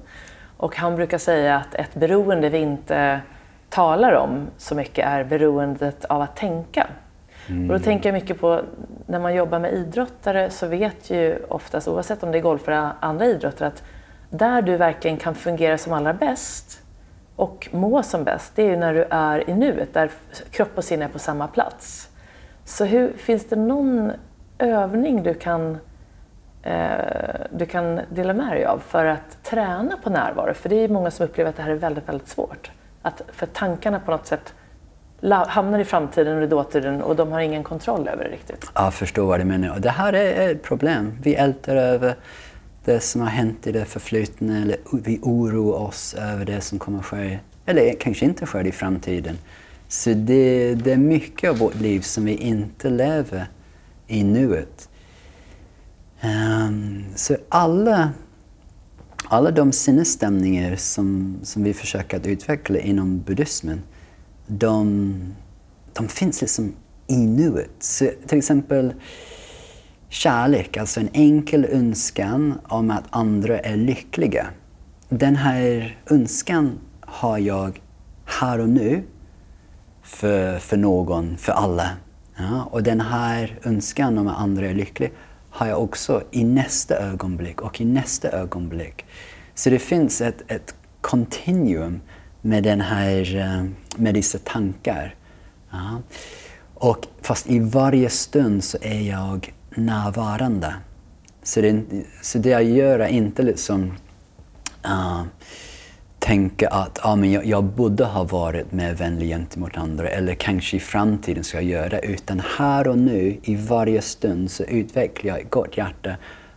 Speaker 1: Och han brukar säga att ett beroende vi inte talar om så mycket är beroendet av att tänka. Mm. Och då tänker jag mycket på när man jobbar med idrottare så vet ju oftast, oavsett om det är golf eller andra idrotter, att där du verkligen kan fungera som allra bäst och må som bäst, det är ju när du är i nuet, där kropp och sinne är på samma plats. Så hur, finns det någon övning du kan, eh, du kan dela med dig av för att träna på närvaro? För det är många som upplever att det här är väldigt, väldigt svårt. Att, för tankarna på något sätt hamnar i framtiden och i dåtiden och de har ingen kontroll över det riktigt.
Speaker 2: Jag förstår vad du menar. Det här är ett problem. Vi ältar över det som har hänt i det förflutna eller vi oroar oss över det som kommer att ske, eller kanske inte sker i framtiden. Så det, det är mycket av vårt liv som vi inte lever i nuet. Um, så alla, alla de sinnesstämningar som, som vi försöker att utveckla inom buddhismen, de, de finns liksom i nuet. Så till exempel kärlek, alltså en enkel önskan om att andra är lyckliga. Den här önskan har jag här och nu för, för någon, för alla. Ja, och den här önskan om att andra är lyckliga har jag också i nästa ögonblick och i nästa ögonblick. Så det finns ett, ett continuum med, den här, eh, med dessa tankar. Ja. Och fast i varje stund så är jag närvarande. Så det, så det jag gör är inte liksom uh, tänka att ah, men jag, jag borde ha varit mer vänlig gentemot andra eller kanske i framtiden ska jag göra det. Utan här och nu, i varje stund, så utvecklar jag ett gott hjärta.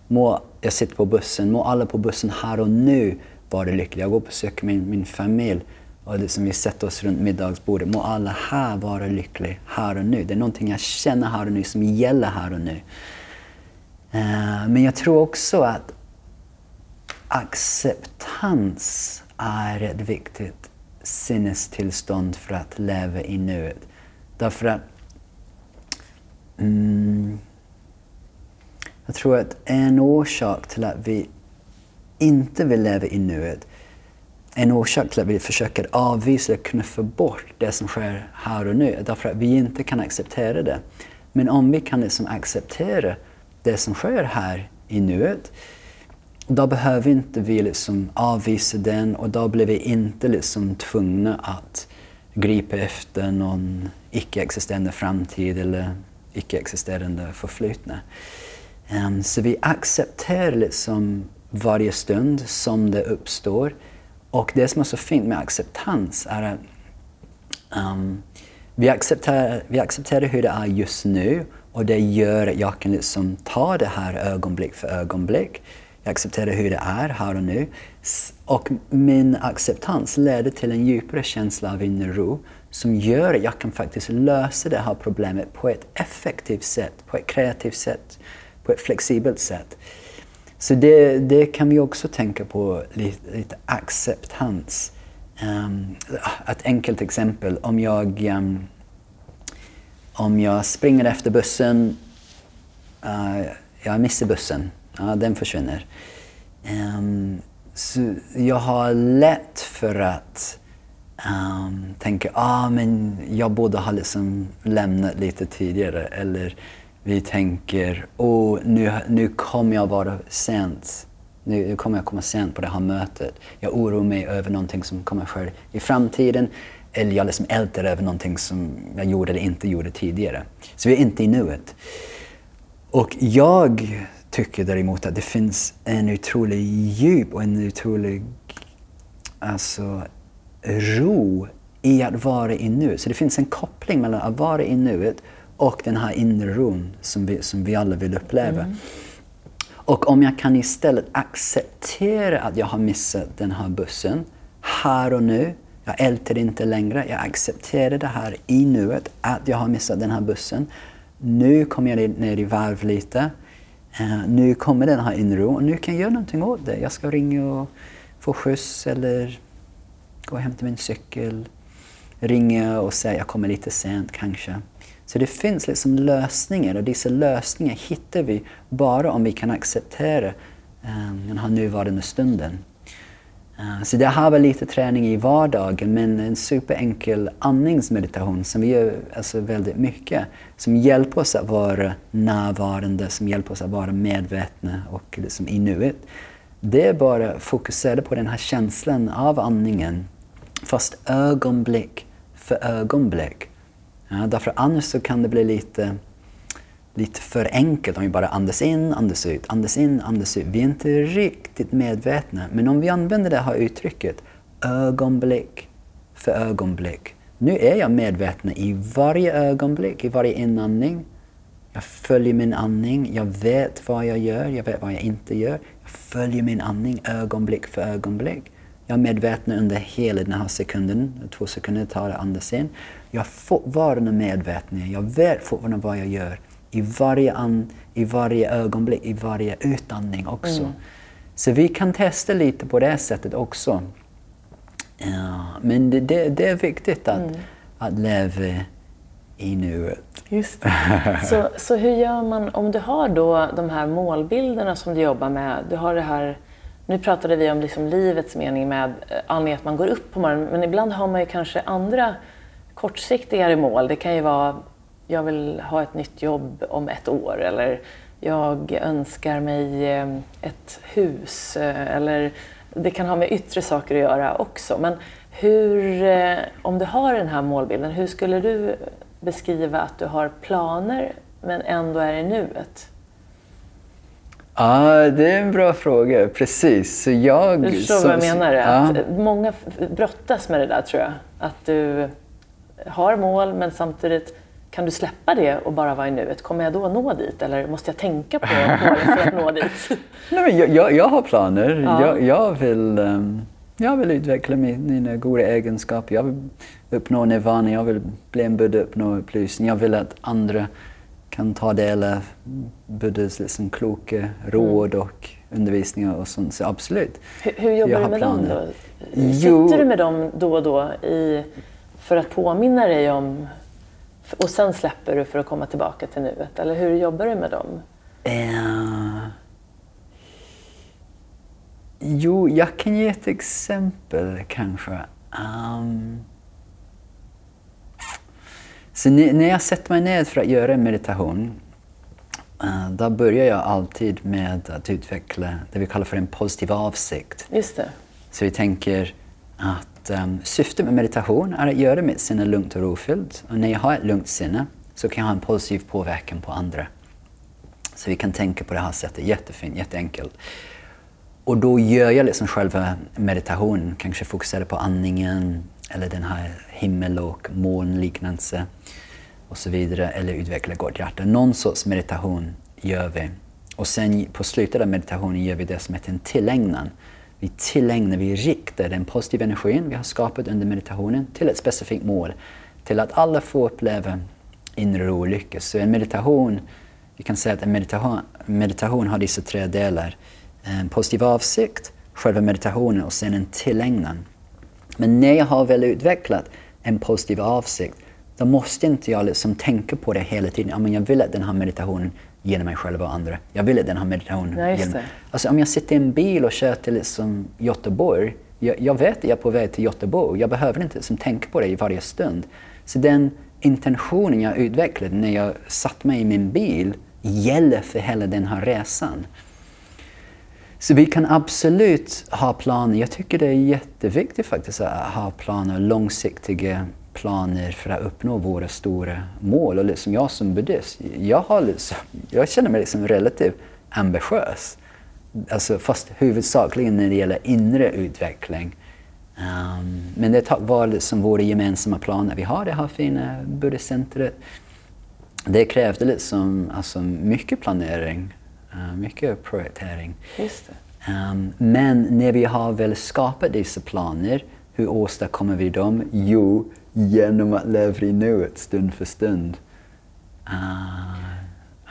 Speaker 2: Må, jag sitter på bussen, må alla på bussen här och nu vara lyckliga. Jag går och besöker min, min familj och det som vi sätter oss runt middagsbordet. Må alla här vara lyckliga här och nu. Det är någonting jag känner här och nu som gäller här och nu. Eh, men jag tror också att acceptans är ett viktigt sinnestillstånd för att leva i nuet. Därför att mm, jag tror att en orsak till att vi inte vill leva i nuet en orsak till att vi försöker avvisa och knuffa bort det som sker här och nu därför att vi inte kan acceptera det. Men om vi kan liksom acceptera det som sker här i nuet då behöver inte vi liksom avvisa den och då blir vi inte liksom tvungna att gripa efter någon icke-existerande framtid eller icke-existerande förflutna. Um, så vi accepterar liksom varje stund som det uppstår. Och det som är så fint med acceptans är att um, vi, accepterar, vi accepterar hur det är just nu och det gör att jag kan liksom ta det här ögonblick för ögonblick jag accepterar hur det är här och nu. Och min acceptans leder till en djupare känsla av inre ro som gör att jag kan faktiskt lösa det här problemet på ett effektivt sätt, på ett kreativt sätt, på ett flexibelt sätt. Så det, det kan vi också tänka på, lite, lite acceptans. Um, ett enkelt exempel, om jag, um, om jag springer efter bussen, uh, jag missar bussen uh, den försvinner. Um, så jag har lätt för att um, tänka ah, men jag borde ha liksom lämnat lite tidigare. Eller vi tänker oh, nu, nu kommer jag vara sent Nu kommer jag komma sent på det här mötet. Jag oroar mig över någonting som kommer ske i framtiden. Eller jag liksom ältar över någonting som jag gjorde eller inte gjorde tidigare. Så vi är inte i nuet. Och jag tycker däremot att det finns en otrolig djup och en otrolig alltså, ro i att vara i nuet. Så det finns en koppling mellan att vara i nuet och den här inre ron som vi, som vi alla vill uppleva. Mm. Och om jag kan istället acceptera att jag har missat den här bussen här och nu. Jag älter inte längre. Jag accepterar det här i nuet, att jag har missat den här bussen. Nu kommer jag ner i varv lite. Uh, nu kommer den här inre ron och nu kan jag göra någonting åt det. Jag ska ringa och få skjuts eller gå och hämta min cykel. Ringa och säga jag kommer lite sent kanske. Så det finns liksom lösningar och dessa lösningar hittar vi bara om vi kan acceptera um, den här nuvarande stunden. Uh, så det här var lite träning i vardagen men en superenkel andningsmeditation som vi gör alltså väldigt mycket. Som hjälper oss att vara närvarande, som hjälper oss att vara medvetna och liksom i nuet. Det är bara fokusera på den här känslan av andningen fast ögonblick för ögonblick. Ja, därför annars så kan det bli lite, lite för enkelt om vi bara andas in, andas ut, andas in, andas ut. Vi är inte riktigt medvetna. Men om vi använder det här uttrycket ögonblick för ögonblick. Nu är jag medveten i varje ögonblick, i varje inandning. Jag följer min andning, jag vet vad jag gör, jag vet vad jag inte gör. Jag följer min andning ögonblick för ögonblick. Jag är medveten under hela den här sekunden, två sekunder tar att andas in. Jag fortfarande medveten, jag vet fortfarande vad jag gör i varje, an, i varje ögonblick, i varje utandning också. Mm. Så vi kan testa lite på det sättet också. Ja, men det, det, det, är viktigt att, mm. att leva i nuet.
Speaker 1: Just så, så hur gör man om du har då de här målbilderna som du jobbar med? Du har det här nu pratade vi om liksom livets mening med eh, anledningen att man går upp på morgonen, men ibland har man ju kanske andra kortsiktigare mål. Det kan ju vara, jag vill ha ett nytt jobb om ett år eller jag önskar mig eh, ett hus eh, eller det kan ha med yttre saker att göra också. Men hur, om du har den här målbilden, hur skulle du beskriva att du har planer men ändå är i nuet?
Speaker 2: Ja, det är en bra fråga. Precis. Så jag,
Speaker 1: du förstår vad jag menar? Att Många brottas med det där tror jag. Att du har mål men samtidigt kan du släppa det och bara vara i nuet? Kommer jag då nå dit eller måste jag tänka på målet för att nå dit?
Speaker 2: Nej, jag, jag, jag har planer. Ja. Jag, jag, vill, um, jag vill utveckla mina goda egenskaper. Jag vill uppnå nirvana, jag vill bli en buddha, uppnå upplysning. Jag vill att andra kan ta del av Buddhas liksom kloka råd mm. och undervisningar och sånt. Så absolut.
Speaker 1: Hur, hur jobbar du med planer. dem då? Sitter du med dem då och då i, för att påminna dig om och sen släpper du för att komma tillbaka till nuet? Eller hur jobbar du med dem? Uh,
Speaker 2: jo, jag kan ge ett exempel kanske. Um, så när jag sätter mig ner för att göra en meditation, eh, då börjar jag alltid med att utveckla det vi kallar för en positiv avsikt.
Speaker 1: Just det.
Speaker 2: Så vi tänker att um, syftet med meditation är att göra mitt sinne lugnt och rofyllt. Och när jag har ett lugnt sinne så kan jag ha en positiv påverkan på andra. Så vi kan tänka på det här sättet, jättefint, jätteenkelt. Och då gör jag liksom själva meditationen, kanske fokuserar på andningen eller den här himmel och molnliknelse och så vidare, eller utvecklar gott hjärta. Någon sorts meditation gör vi. Och sen på slutet av meditationen gör vi det som heter en tillägnan. Vi tillägnar, vi riktar den positiva energin vi har skapat under meditationen till ett specifikt mål. Till att alla får uppleva inre ro och lycka. Så en meditation, vi kan säga att en meditation, meditation har dessa tre delar. En positiv avsikt, själva meditationen och sen en tillägnan. Men när jag har väl utvecklat en positiv avsikt, då måste inte jag liksom tänka på det hela tiden. Ja, men jag vill att den här meditationen genom mig själv och andra. Jag vill att den här meditationen
Speaker 1: ja, genom...
Speaker 2: Alltså om jag sitter i en bil och kör till liksom Göteborg, jag, jag vet att jag är på väg till Göteborg. Jag behöver inte liksom tänka på det i varje stund. Så den intentionen jag utvecklade när jag satt mig i min bil gäller för hela den här resan. Så vi kan absolut ha planer. Jag tycker det är jätteviktigt faktiskt att ha planer, långsiktiga planer för att uppnå våra stora mål. Och liksom jag som buddhist, jag, har liksom, jag känner mig liksom relativt ambitiös. Alltså fast huvudsakligen när det gäller inre utveckling. Um, men det var liksom våra gemensamma planer. Vi har det här fina buddhistcentret. Det krävde liksom alltså mycket planering, uh, mycket projektering. Um, men när vi har väl skapat dessa planer, hur åstadkommer vi dem? Jo, genom att leva i nuet stund för stund. Uh,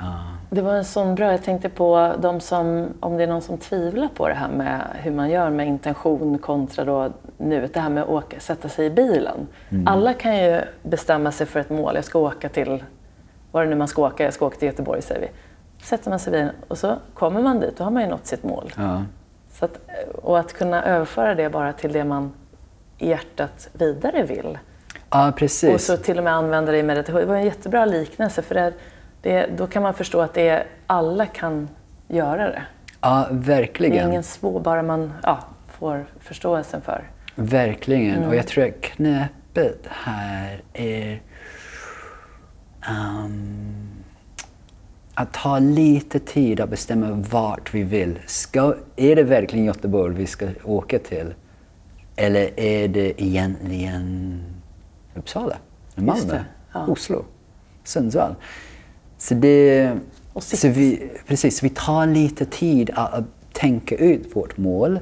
Speaker 1: uh. Det var en sån bra, jag tänkte på de som, om det är någon som tvivlar på det här med hur man gör med intention kontra då nuet, det här med att åka, sätta sig i bilen. Mm. Alla kan ju bestämma sig för ett mål, jag ska åka till, var det nu man ska åka, jag ska åka till Göteborg säger vi. Sätter man sig i bilen och så kommer man dit, då har man ju nått sitt mål.
Speaker 2: Ja.
Speaker 1: Så att, och att kunna överföra det bara till det man i hjärtat vidare vill.
Speaker 2: Ja, precis.
Speaker 1: Och så till och med använda det i meditation. Det var en jättebra liknelse för det, det, då kan man förstå att det är, alla kan göra det.
Speaker 2: Ja, verkligen.
Speaker 1: Det är ingen svår, bara man ja, får förståelsen för.
Speaker 2: Verkligen. Mm. Och jag tror att knepet här är um, att ta lite tid att bestämma vart vi vill. Ska, är det verkligen Göteborg vi ska åka till? Eller är det egentligen Uppsala, Malmö, ja. Oslo, Sundsvall? Så, det, så vi, precis, vi tar lite tid att, att tänka ut vårt mål.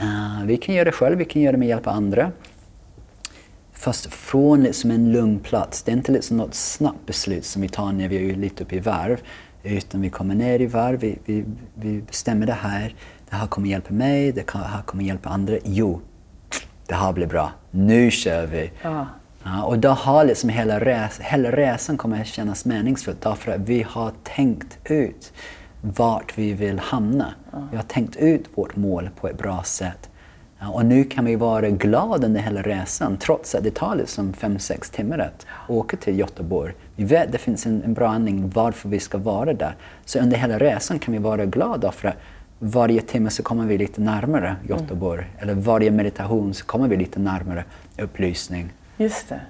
Speaker 2: Uh, vi kan göra det själv, vi kan göra det med hjälp av andra. Fast från liksom en lugn plats. Det är inte liksom något snabbt beslut som vi tar när vi är lite uppe i varv. Utan vi kommer ner i varv, vi, vi, vi bestämmer det här. Det här kommer hjälpa mig, det här kommer hjälpa andra. Jo, det här blir bra. Nu kör vi! Ja. Ja, och då har liksom hela, res, hela resan kommer att kännas meningsfull därför att vi har tänkt ut vart vi vill hamna. Vi har tänkt ut vårt mål på ett bra sätt. Ja, och nu kan vi vara glada under hela resan trots att det tar liksom 5-6 timmar att åka till Göteborg. Vi vet att det finns en, en bra anledning varför vi ska vara där. Så under hela resan kan vi vara glada för att varje timme så kommer vi lite närmare Göteborg. Mm. Eller varje meditation så kommer vi lite närmare upplysning.
Speaker 1: Just det.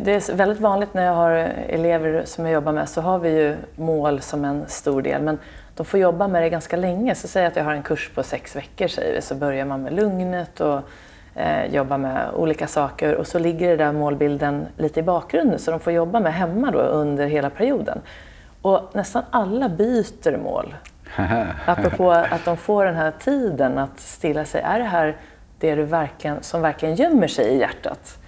Speaker 1: Det är väldigt vanligt när jag har elever som jag jobbar med så har vi ju mål som en stor del men de får jobba med det ganska länge. Så säg att jag har en kurs på sex veckor säger vi, så börjar man med lugnet och eh, jobba med olika saker och så ligger det där målbilden lite i bakgrunden så de får jobba med hemma då under hela perioden. Och nästan alla byter mål. Apropå att de får den här tiden att stilla sig. Är det här det du verkligen, som verkligen gömmer sig i hjärtat.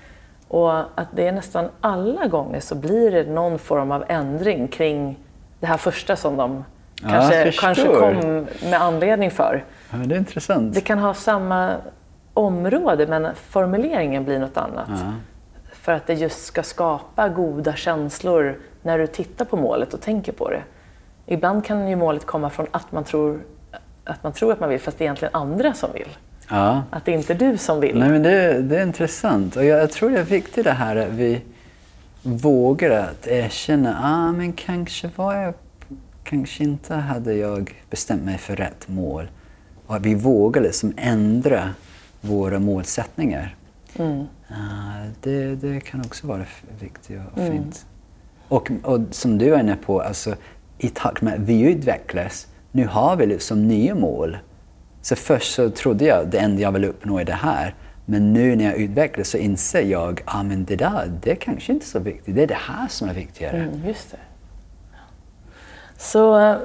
Speaker 1: Och att det är nästan alla gånger så blir det någon form av ändring kring det här första som de ja, kanske, kanske kom med anledning för.
Speaker 2: Ja, det är intressant.
Speaker 1: Det kan ha samma område men formuleringen blir något annat. Ja. För att det just ska skapa goda känslor när du tittar på målet och tänker på det. Ibland kan ju målet komma från att man tror att man, tror att man vill fast det är egentligen andra som vill.
Speaker 2: Ja.
Speaker 1: Att det är inte är du som vill.
Speaker 2: Nej, men det, det är intressant. Och jag, jag, tror det är viktigt det här att vi vågar att erkänna, ah, men kanske var jag, kanske inte hade jag bestämt mig för rätt mål. Och att vi vågar liksom ändra våra målsättningar. Mm. Uh, det, det kan också vara viktigt och mm. fint. Och, och som du var inne på, alltså, i takt med att vi utvecklas, nu har vi liksom nya mål. Så först så trodde jag att det enda jag vill uppnå är det här. Men nu när jag utvecklas så inser jag att ah, det där, det är kanske inte är så viktigt. Det är det här som är viktigare.
Speaker 1: Mm, just det. Så eh,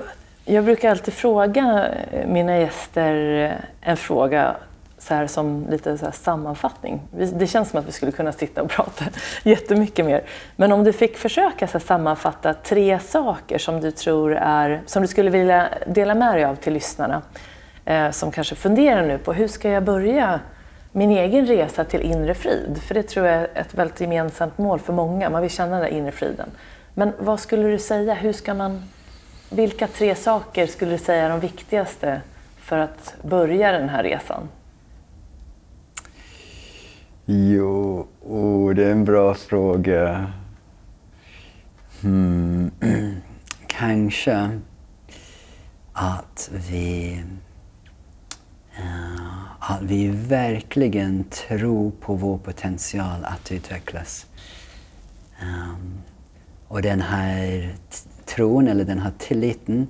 Speaker 1: jag brukar alltid fråga eh, mina gäster eh, en fråga så här som lite så sammanfattning. Det känns som att vi skulle kunna sitta och prata jättemycket mer. Men om du fick försöka så sammanfatta tre saker som du tror är, som du skulle vilja dela med dig av till lyssnarna Eh, som kanske funderar nu på hur ska jag börja min egen resa till inre frid? För det tror jag är ett väldigt gemensamt mål för många. Man vill känna den där inre friden. Men vad skulle du säga? Hur ska man, vilka tre saker skulle du säga är de viktigaste för att börja den här resan?
Speaker 2: Jo, oh, det är en bra fråga. Hmm. Kanske att vi, att vi verkligen tror på vår potential att utvecklas. Um, och den här tron eller den här tilliten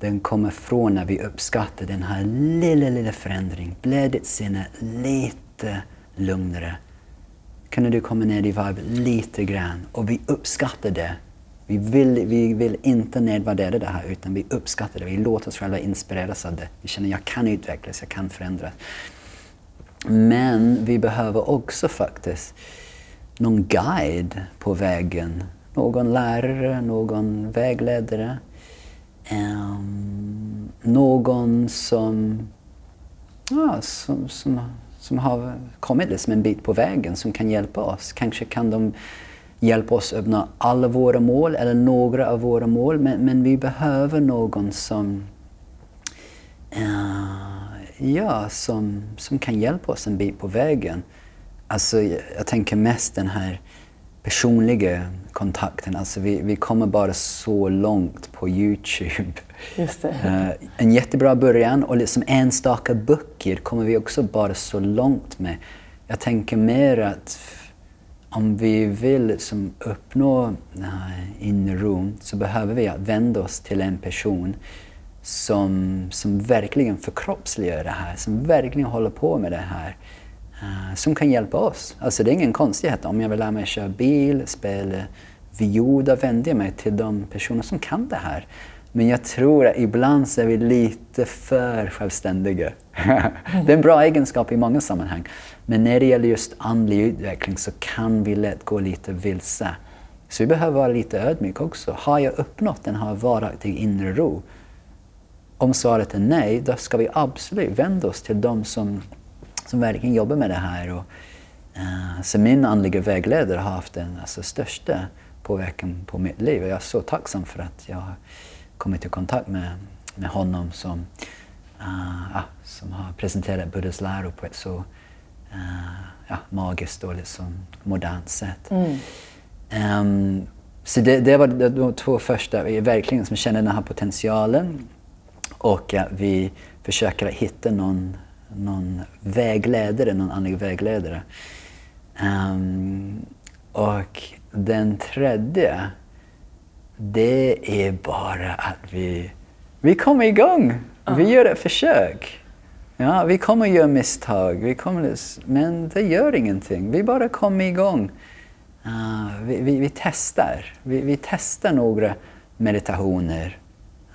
Speaker 2: den kommer från när vi uppskattar den här lilla, lilla förändringen. Blir ditt sinne lite lugnare? Kunde du komma ner i varv lite grann? Och vi uppskattar det. Vi vill, vi vill inte nedvärdera det här utan vi uppskattar det. Vi låter oss själva inspireras av det. Vi känner att jag kan utvecklas, jag kan förändras. Men vi behöver också faktiskt någon guide på vägen. Någon lärare, någon vägledare. Um, någon som, ja, som, som, som har kommit liksom en bit på vägen som kan hjälpa oss. Kanske kan de hjälpa oss att öppna alla våra mål eller några av våra mål. Men, men vi behöver någon som, uh, ja, som, som kan hjälpa oss en bit på vägen. Alltså, jag, jag tänker mest den här personliga kontakten. Alltså vi, vi kommer bara så långt på Youtube.
Speaker 1: Uh,
Speaker 2: en jättebra början och liksom enstaka böcker kommer vi också bara så långt med. Jag tänker mer att om vi vill liksom uppnå inre ro så behöver vi vända oss till en person som, som verkligen förkroppsligar det här, som verkligen håller på med det här. Uh, som kan hjälpa oss. Alltså det är ingen konstighet. Om jag vill lära mig köra bil, spela viol, då vänder jag mig till de personer som kan det här. Men jag tror att ibland så är vi lite för självständiga. det är en bra egenskap i många sammanhang. Men när det gäller just andlig utveckling så kan vi lätt gå lite vilse. Så vi behöver vara lite ödmjuka också. Har jag uppnått den här varaktig inre ro? Om svaret är nej, då ska vi absolut vända oss till de som som verkligen jobbar med det här. Och, uh, så min andliga vägledare har haft den alltså, största påverkan på mitt liv och jag är så tacksam för att jag har kommit i kontakt med, med honom som, uh, som har presenterat Buddhas läro på ett så uh, ja, magiskt och liksom modernt sätt. Mm. Um, så det, det, var de två första, vi verkligen som känner den här potentialen och att vi försöker hitta någon någon vägledare, någon andlig vägledare. Um, och den tredje, det är bara att vi, vi kommer igång. Uh. Vi gör ett försök. Ja, vi kommer göra misstag, vi kommer, men det gör ingenting. Vi bara kommer igång. Uh, vi, vi, vi, testar. Vi, vi testar några meditationer.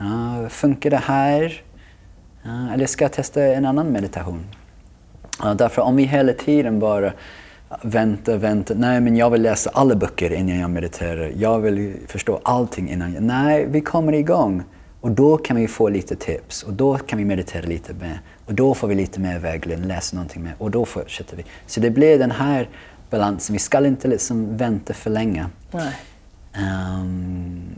Speaker 2: Uh, funkar det här? eller ska jag testa en annan meditation? därför om vi hela tiden bara väntar, väntar. Nej, men jag vill läsa alla böcker innan jag mediterar. Jag vill förstå allting innan jag... Nej, vi kommer igång. Och då kan vi få lite tips och då kan vi meditera lite mer. Och då får vi lite mer vägledning, läsa någonting mer och då fortsätter vi. Så det blir den här balansen. Vi ska inte liksom vänta för länge. Um,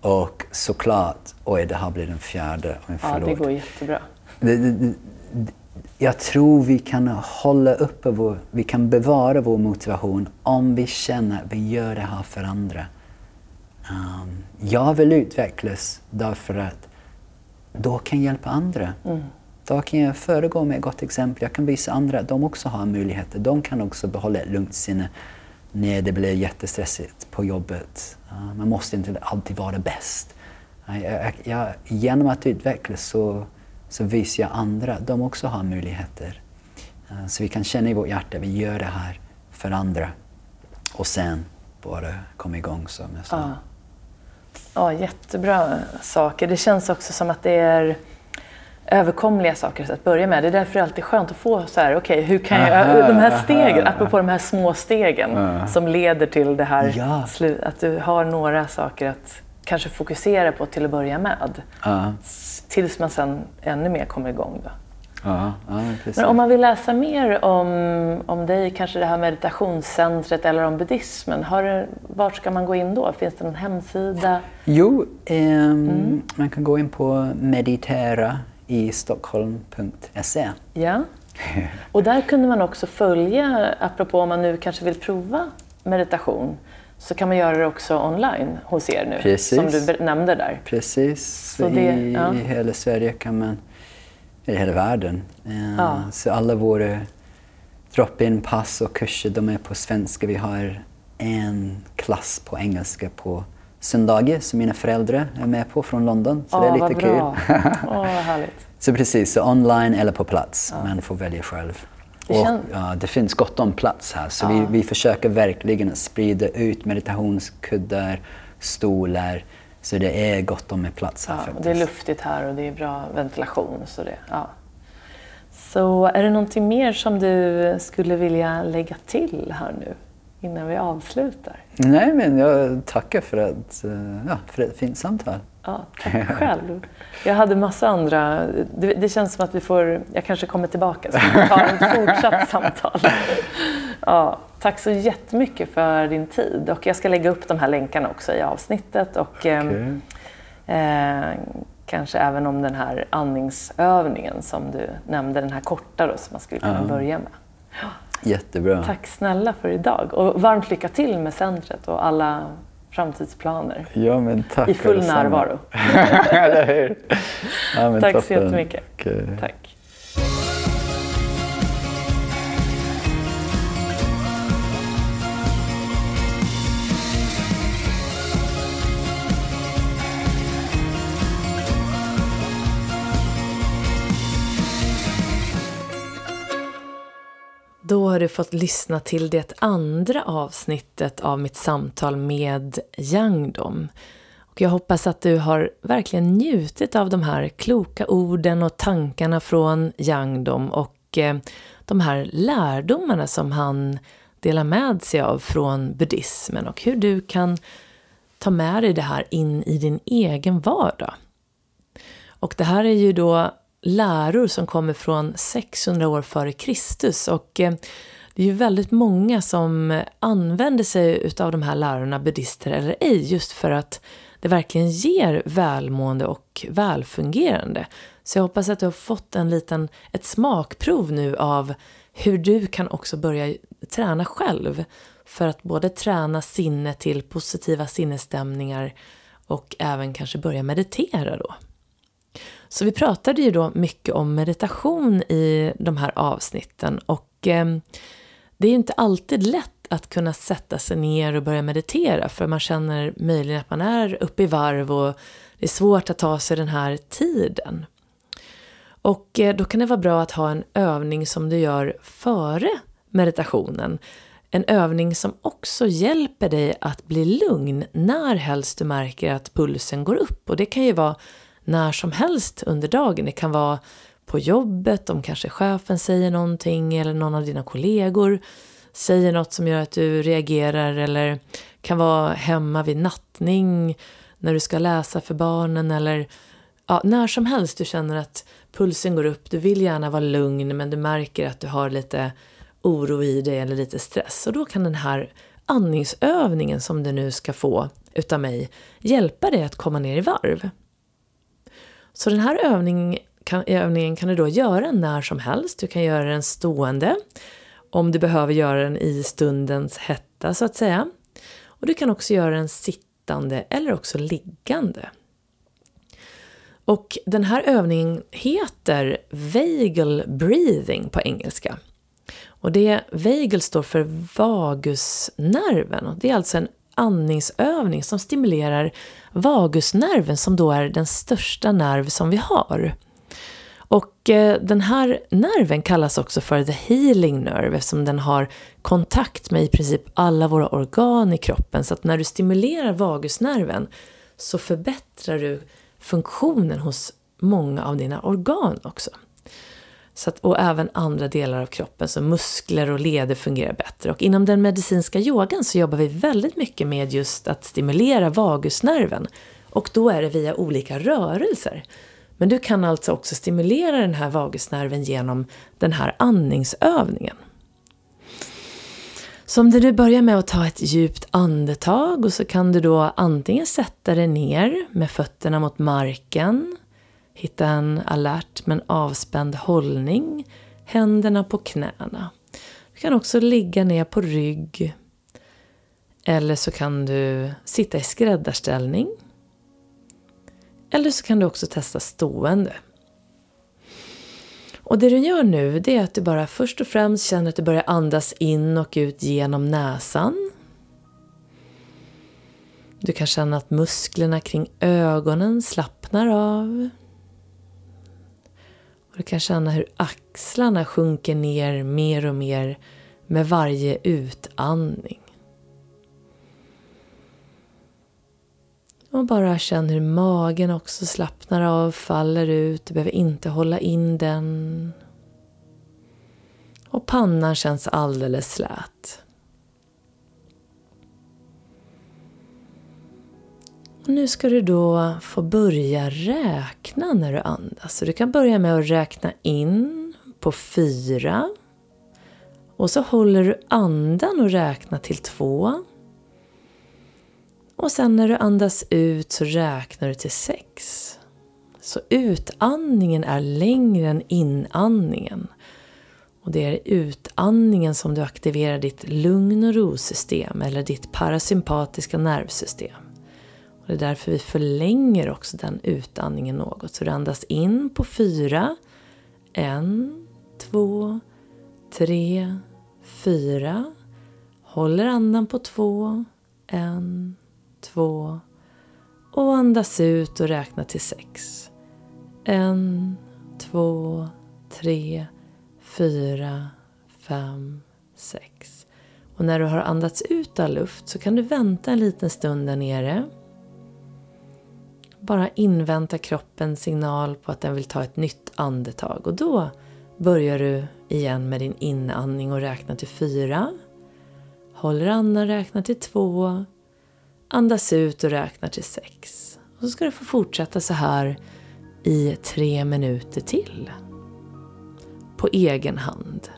Speaker 2: och såklart, oj det här blir den fjärde.
Speaker 1: Ja, det går jättebra.
Speaker 2: Det, det, det, jag tror vi kan hålla uppe vår, vi kan bevara vår motivation om vi känner att vi gör det här för andra. Um, jag vill utvecklas därför att då kan jag hjälpa andra. Mm. Då kan jag föregå med ett gott exempel. Jag kan visa andra att de också har möjligheter. De kan också behålla ett lugnt sinne när det blir jättestressigt på jobbet. Man måste inte alltid vara bäst. Jag, jag, genom att utvecklas så, så visar jag andra att de också har möjligheter. Så vi kan känna i vårt hjärta att vi gör det här för andra. Och sen bara komma igång som jag sa.
Speaker 1: Ja. ja, jättebra saker. Det känns också som att det är överkomliga saker att börja med. Det är därför det är alltid skönt att få så här, okej, okay, hur kan jag, aha, de här stegen, aha. apropå de här små stegen aha. som leder till det här, ja. att du har några saker att kanske fokusera på till att börja med. Tills man sen ännu mer kommer igång. Då.
Speaker 2: Ja, ja,
Speaker 1: men om man vill läsa mer om, om dig, kanske det här meditationscentret eller om buddhismen, har, vart ska man gå in då? Finns det någon hemsida?
Speaker 2: Jo, um, mm. man kan gå in på meditera i stockholm.se.
Speaker 1: Ja. Och där kunde man också följa, apropå om man nu kanske vill prova meditation, så kan man göra det också online hos er nu,
Speaker 2: Precis.
Speaker 1: som du nämnde där.
Speaker 2: Precis.
Speaker 1: Det-
Speaker 2: I,
Speaker 1: ja.
Speaker 2: Hela Sverige kan man, i hela världen. Eh,
Speaker 1: Ja.
Speaker 2: Så alla våra drop-in pass och kurser de är på svenska. Vi har en klass på engelska på söndagar som mina föräldrar är med på från London. Så det är lite kul.
Speaker 1: Åh, vad härligt.
Speaker 2: Så precis, så online eller på plats. Man får välja själv.
Speaker 1: Det
Speaker 2: och, ja, det finns gott om plats här så vi, vi försöker verkligen sprida ut meditationskuddar, stolar. Så det är gott om plats här
Speaker 1: Ja, det är luftigt här och det är bra ventilation. Så, det, ja. så är det någonting mer som du skulle vilja lägga till här nu innan vi avslutar?
Speaker 2: Nej, men jag tackar för, att, eh, ja, för ett fint samtal.
Speaker 1: Ja, tack själv. Jag hade massa andra... Det, det känns som att vi får... Jag kanske kommer tillbaka så vi tar ett fortsatt samtal. Ja, tack så jättemycket för din tid. Och jag ska lägga upp de här länkarna också i avsnittet. Och, ehm, Eh, kanske även om den här andningsövningen som du nämnde, den här korta då, som man skulle kunna börja med.
Speaker 2: Jättebra.
Speaker 1: Tack snälla för idag och varmt lycka till med centret och alla framtidsplaner.
Speaker 2: Ja, men tack
Speaker 1: I full närvaro.
Speaker 2: Eller hur? Ja,
Speaker 1: Tack så
Speaker 2: toppen.
Speaker 1: jättemycket.
Speaker 2: Okej.
Speaker 1: Tack. Då har du fått lyssna till det andra avsnittet av mitt samtal med Yangdom. Och jag hoppas att du har verkligen njutit av de här kloka orden och tankarna från Yangdom och eh, de här lärdomarna som han delar med sig av från buddhismen och hur du kan ta med dig det här in i din egen vardag. Och det här är ju då läror som kommer från 600 år före Kristus och eh, det är ju väldigt många som använder sig utav de här lärorna, buddister eller ej, just för att det verkligen ger välmående och välfungerande. Så jag hoppas att du har fått en liten, ett smakprov nu av hur du kan också börja träna själv för att både träna sinne till positiva sinnesstämningar och även kanske börja meditera då. Så vi pratade ju då mycket om meditation i de här avsnitten och eh, det är ju inte alltid lätt att kunna sätta sig ner och börja meditera för man känner möjligen att man är uppe i varv och det är svårt att ta sig den här tiden. Och eh, då kan det vara bra att ha en övning som du gör före meditationen. En övning som också hjälper dig att bli lugn när helst du märker att pulsen går upp. Och det kan ju vara när som helst under dagen. Det kan vara på jobbet, om kanske chefen säger någonting eller någon av dina kollegor säger något som gör att du reagerar eller kan vara hemma vid nattning när du ska läsa för barnen eller ja, när som helst du känner att pulsen går upp, du vill gärna vara lugn men du märker att du har lite oro i dig eller lite stress. Och då kan den här andningsövningen som du nu ska få utav mig hjälpa dig att komma ner i varv. Så den här övning kan, övningen kan du då göra när som helst. Du kan göra den stående om du behöver göra den i stundens hetta så att säga. Och du kan också göra den sittande eller också liggande. Och den här övningen heter Vagal breathing på engelska. Och det vagal står för vagusnerven och det är alltså en andningsövning som stimulerar vagusnerven som då är den största nerv som vi har. Och eh, den här nerven kallas också för the healing nerve eftersom den har kontakt med i princip alla våra organ i kroppen. Så att när du stimulerar vagusnerven så förbättrar du funktionen hos många av dina organ också. Så att, och även andra delar av kroppen, så muskler och leder fungerar bättre. Och inom den medicinska yogan så jobbar vi väldigt mycket med just att stimulera vagusnerven. Och då är det via olika rörelser. Men du kan alltså också stimulera den här vagusnerven genom den här andningsövningen. Så om du nu börjar med att ta ett djupt andetag och så kan du då antingen sätta dig ner med fötterna mot marken, hitta en alert men avspänd hållning, händerna på knäna. Du kan också ligga ner på rygg Eller så kan du sitta i skräddarställning. Eller så kan du också testa stående. Och det du gör nu det är att du bara först och främst känner att du börjar andas in och ut genom näsan. Du kan känna att musklerna kring ögonen slappnar av. Och du kan känna hur axlarna sjunker ner mer och mer med varje utandning. Och bara känn hur magen också slappnar av, faller ut. Du behöver inte hålla in den. Och pannan känns alldeles slät. Och nu ska du då få börja räkna när du andas. Så du kan börja med att räkna in på fyra. Och så håller du andan och räknar till två. Och sen när du andas ut så räknar du till sex. Så utandningen är längre än inandningen. Och det är utandningen som du aktiverar ditt lugn och rosystem eller ditt parasympatiska nervsystem. Och det är därför vi förlänger också den utandningen något. Så du andas in på fyra. En, två, tre, fyra. Håller andan på två. En, två och andas ut och räkna till sex. En, två, tre, fyra, fem, sex. Och när du har andats ut all luft så kan du vänta en liten stund där nere. Bara invänta kroppens signal på att den vill ta ett nytt andetag och då börjar du igen med din inandning och räkna till fyra. Håller andan, räkna till två Andas ut och räknar till sex. Och så ska du få fortsätta så här i tre minuter till. På egen hand.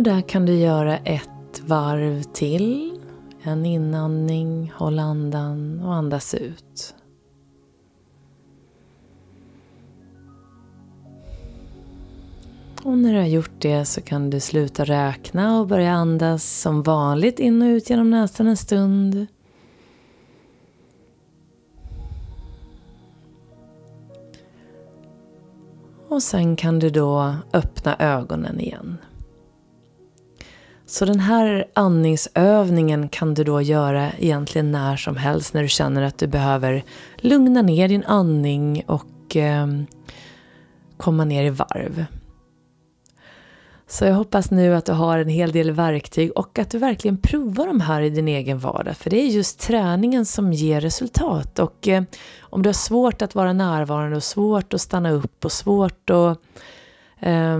Speaker 1: Och där kan du göra ett varv till. En inandning, håll andan och andas ut. Och när du har gjort det så kan du sluta räkna och börja andas som vanligt in och ut genom näsan en stund. Och sen kan du då öppna ögonen igen. Så den här andningsövningen kan du då göra egentligen när som helst när du känner att du behöver lugna ner din andning och eh, komma ner i varv. Så jag hoppas nu att du har en hel del verktyg och att du verkligen provar de här i din egen vardag. För det är just träningen som ger resultat. Och eh, om du har svårt att vara närvarande och svårt att stanna upp och svårt att eh,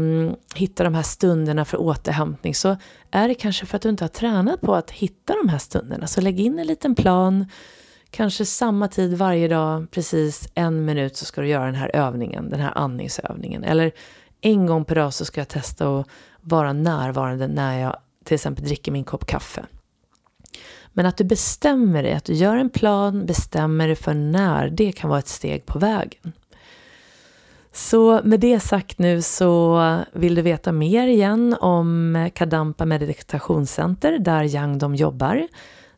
Speaker 1: hitta de här stunderna för återhämtning så är det kanske för att du inte har tränat på att hitta de här stunderna. Så lägg in en liten plan, kanske samma tid varje dag, precis en minut så ska du göra den här övningen, den här andningsövningen. Eller en gång per dag så ska jag testa att vara närvarande när jag till exempel dricker min kopp kaffe. Men att du bestämmer dig, att du gör en plan, bestämmer dig för när, det kan vara ett steg på vägen. Så med det sagt nu så vill du veta mer igen om Kadampa meditationscenter där Yang de jobbar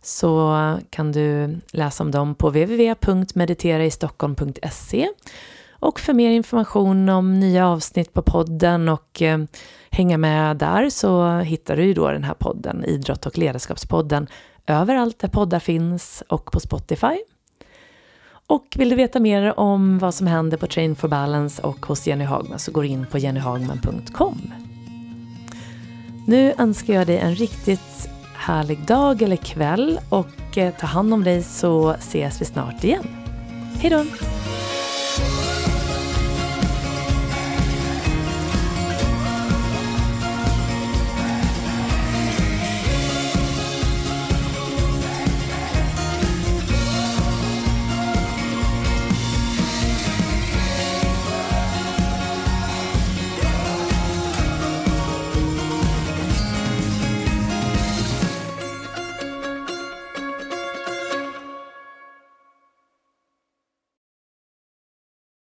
Speaker 1: så kan du läsa om dem på www.mediteraistockholm.se och för mer information om nya avsnitt på podden och eh, hänga med där så hittar du ju då den här podden, Idrott och ledarskapspodden, överallt där poddar finns och på Spotify. Och vill du veta mer om vad som händer på Train for Balance och hos Jenny Hagman så går in på jennyhagman.com. Nu önskar jag dig en riktigt härlig dag eller kväll och eh, ta hand om dig så ses vi snart igen. Hej då!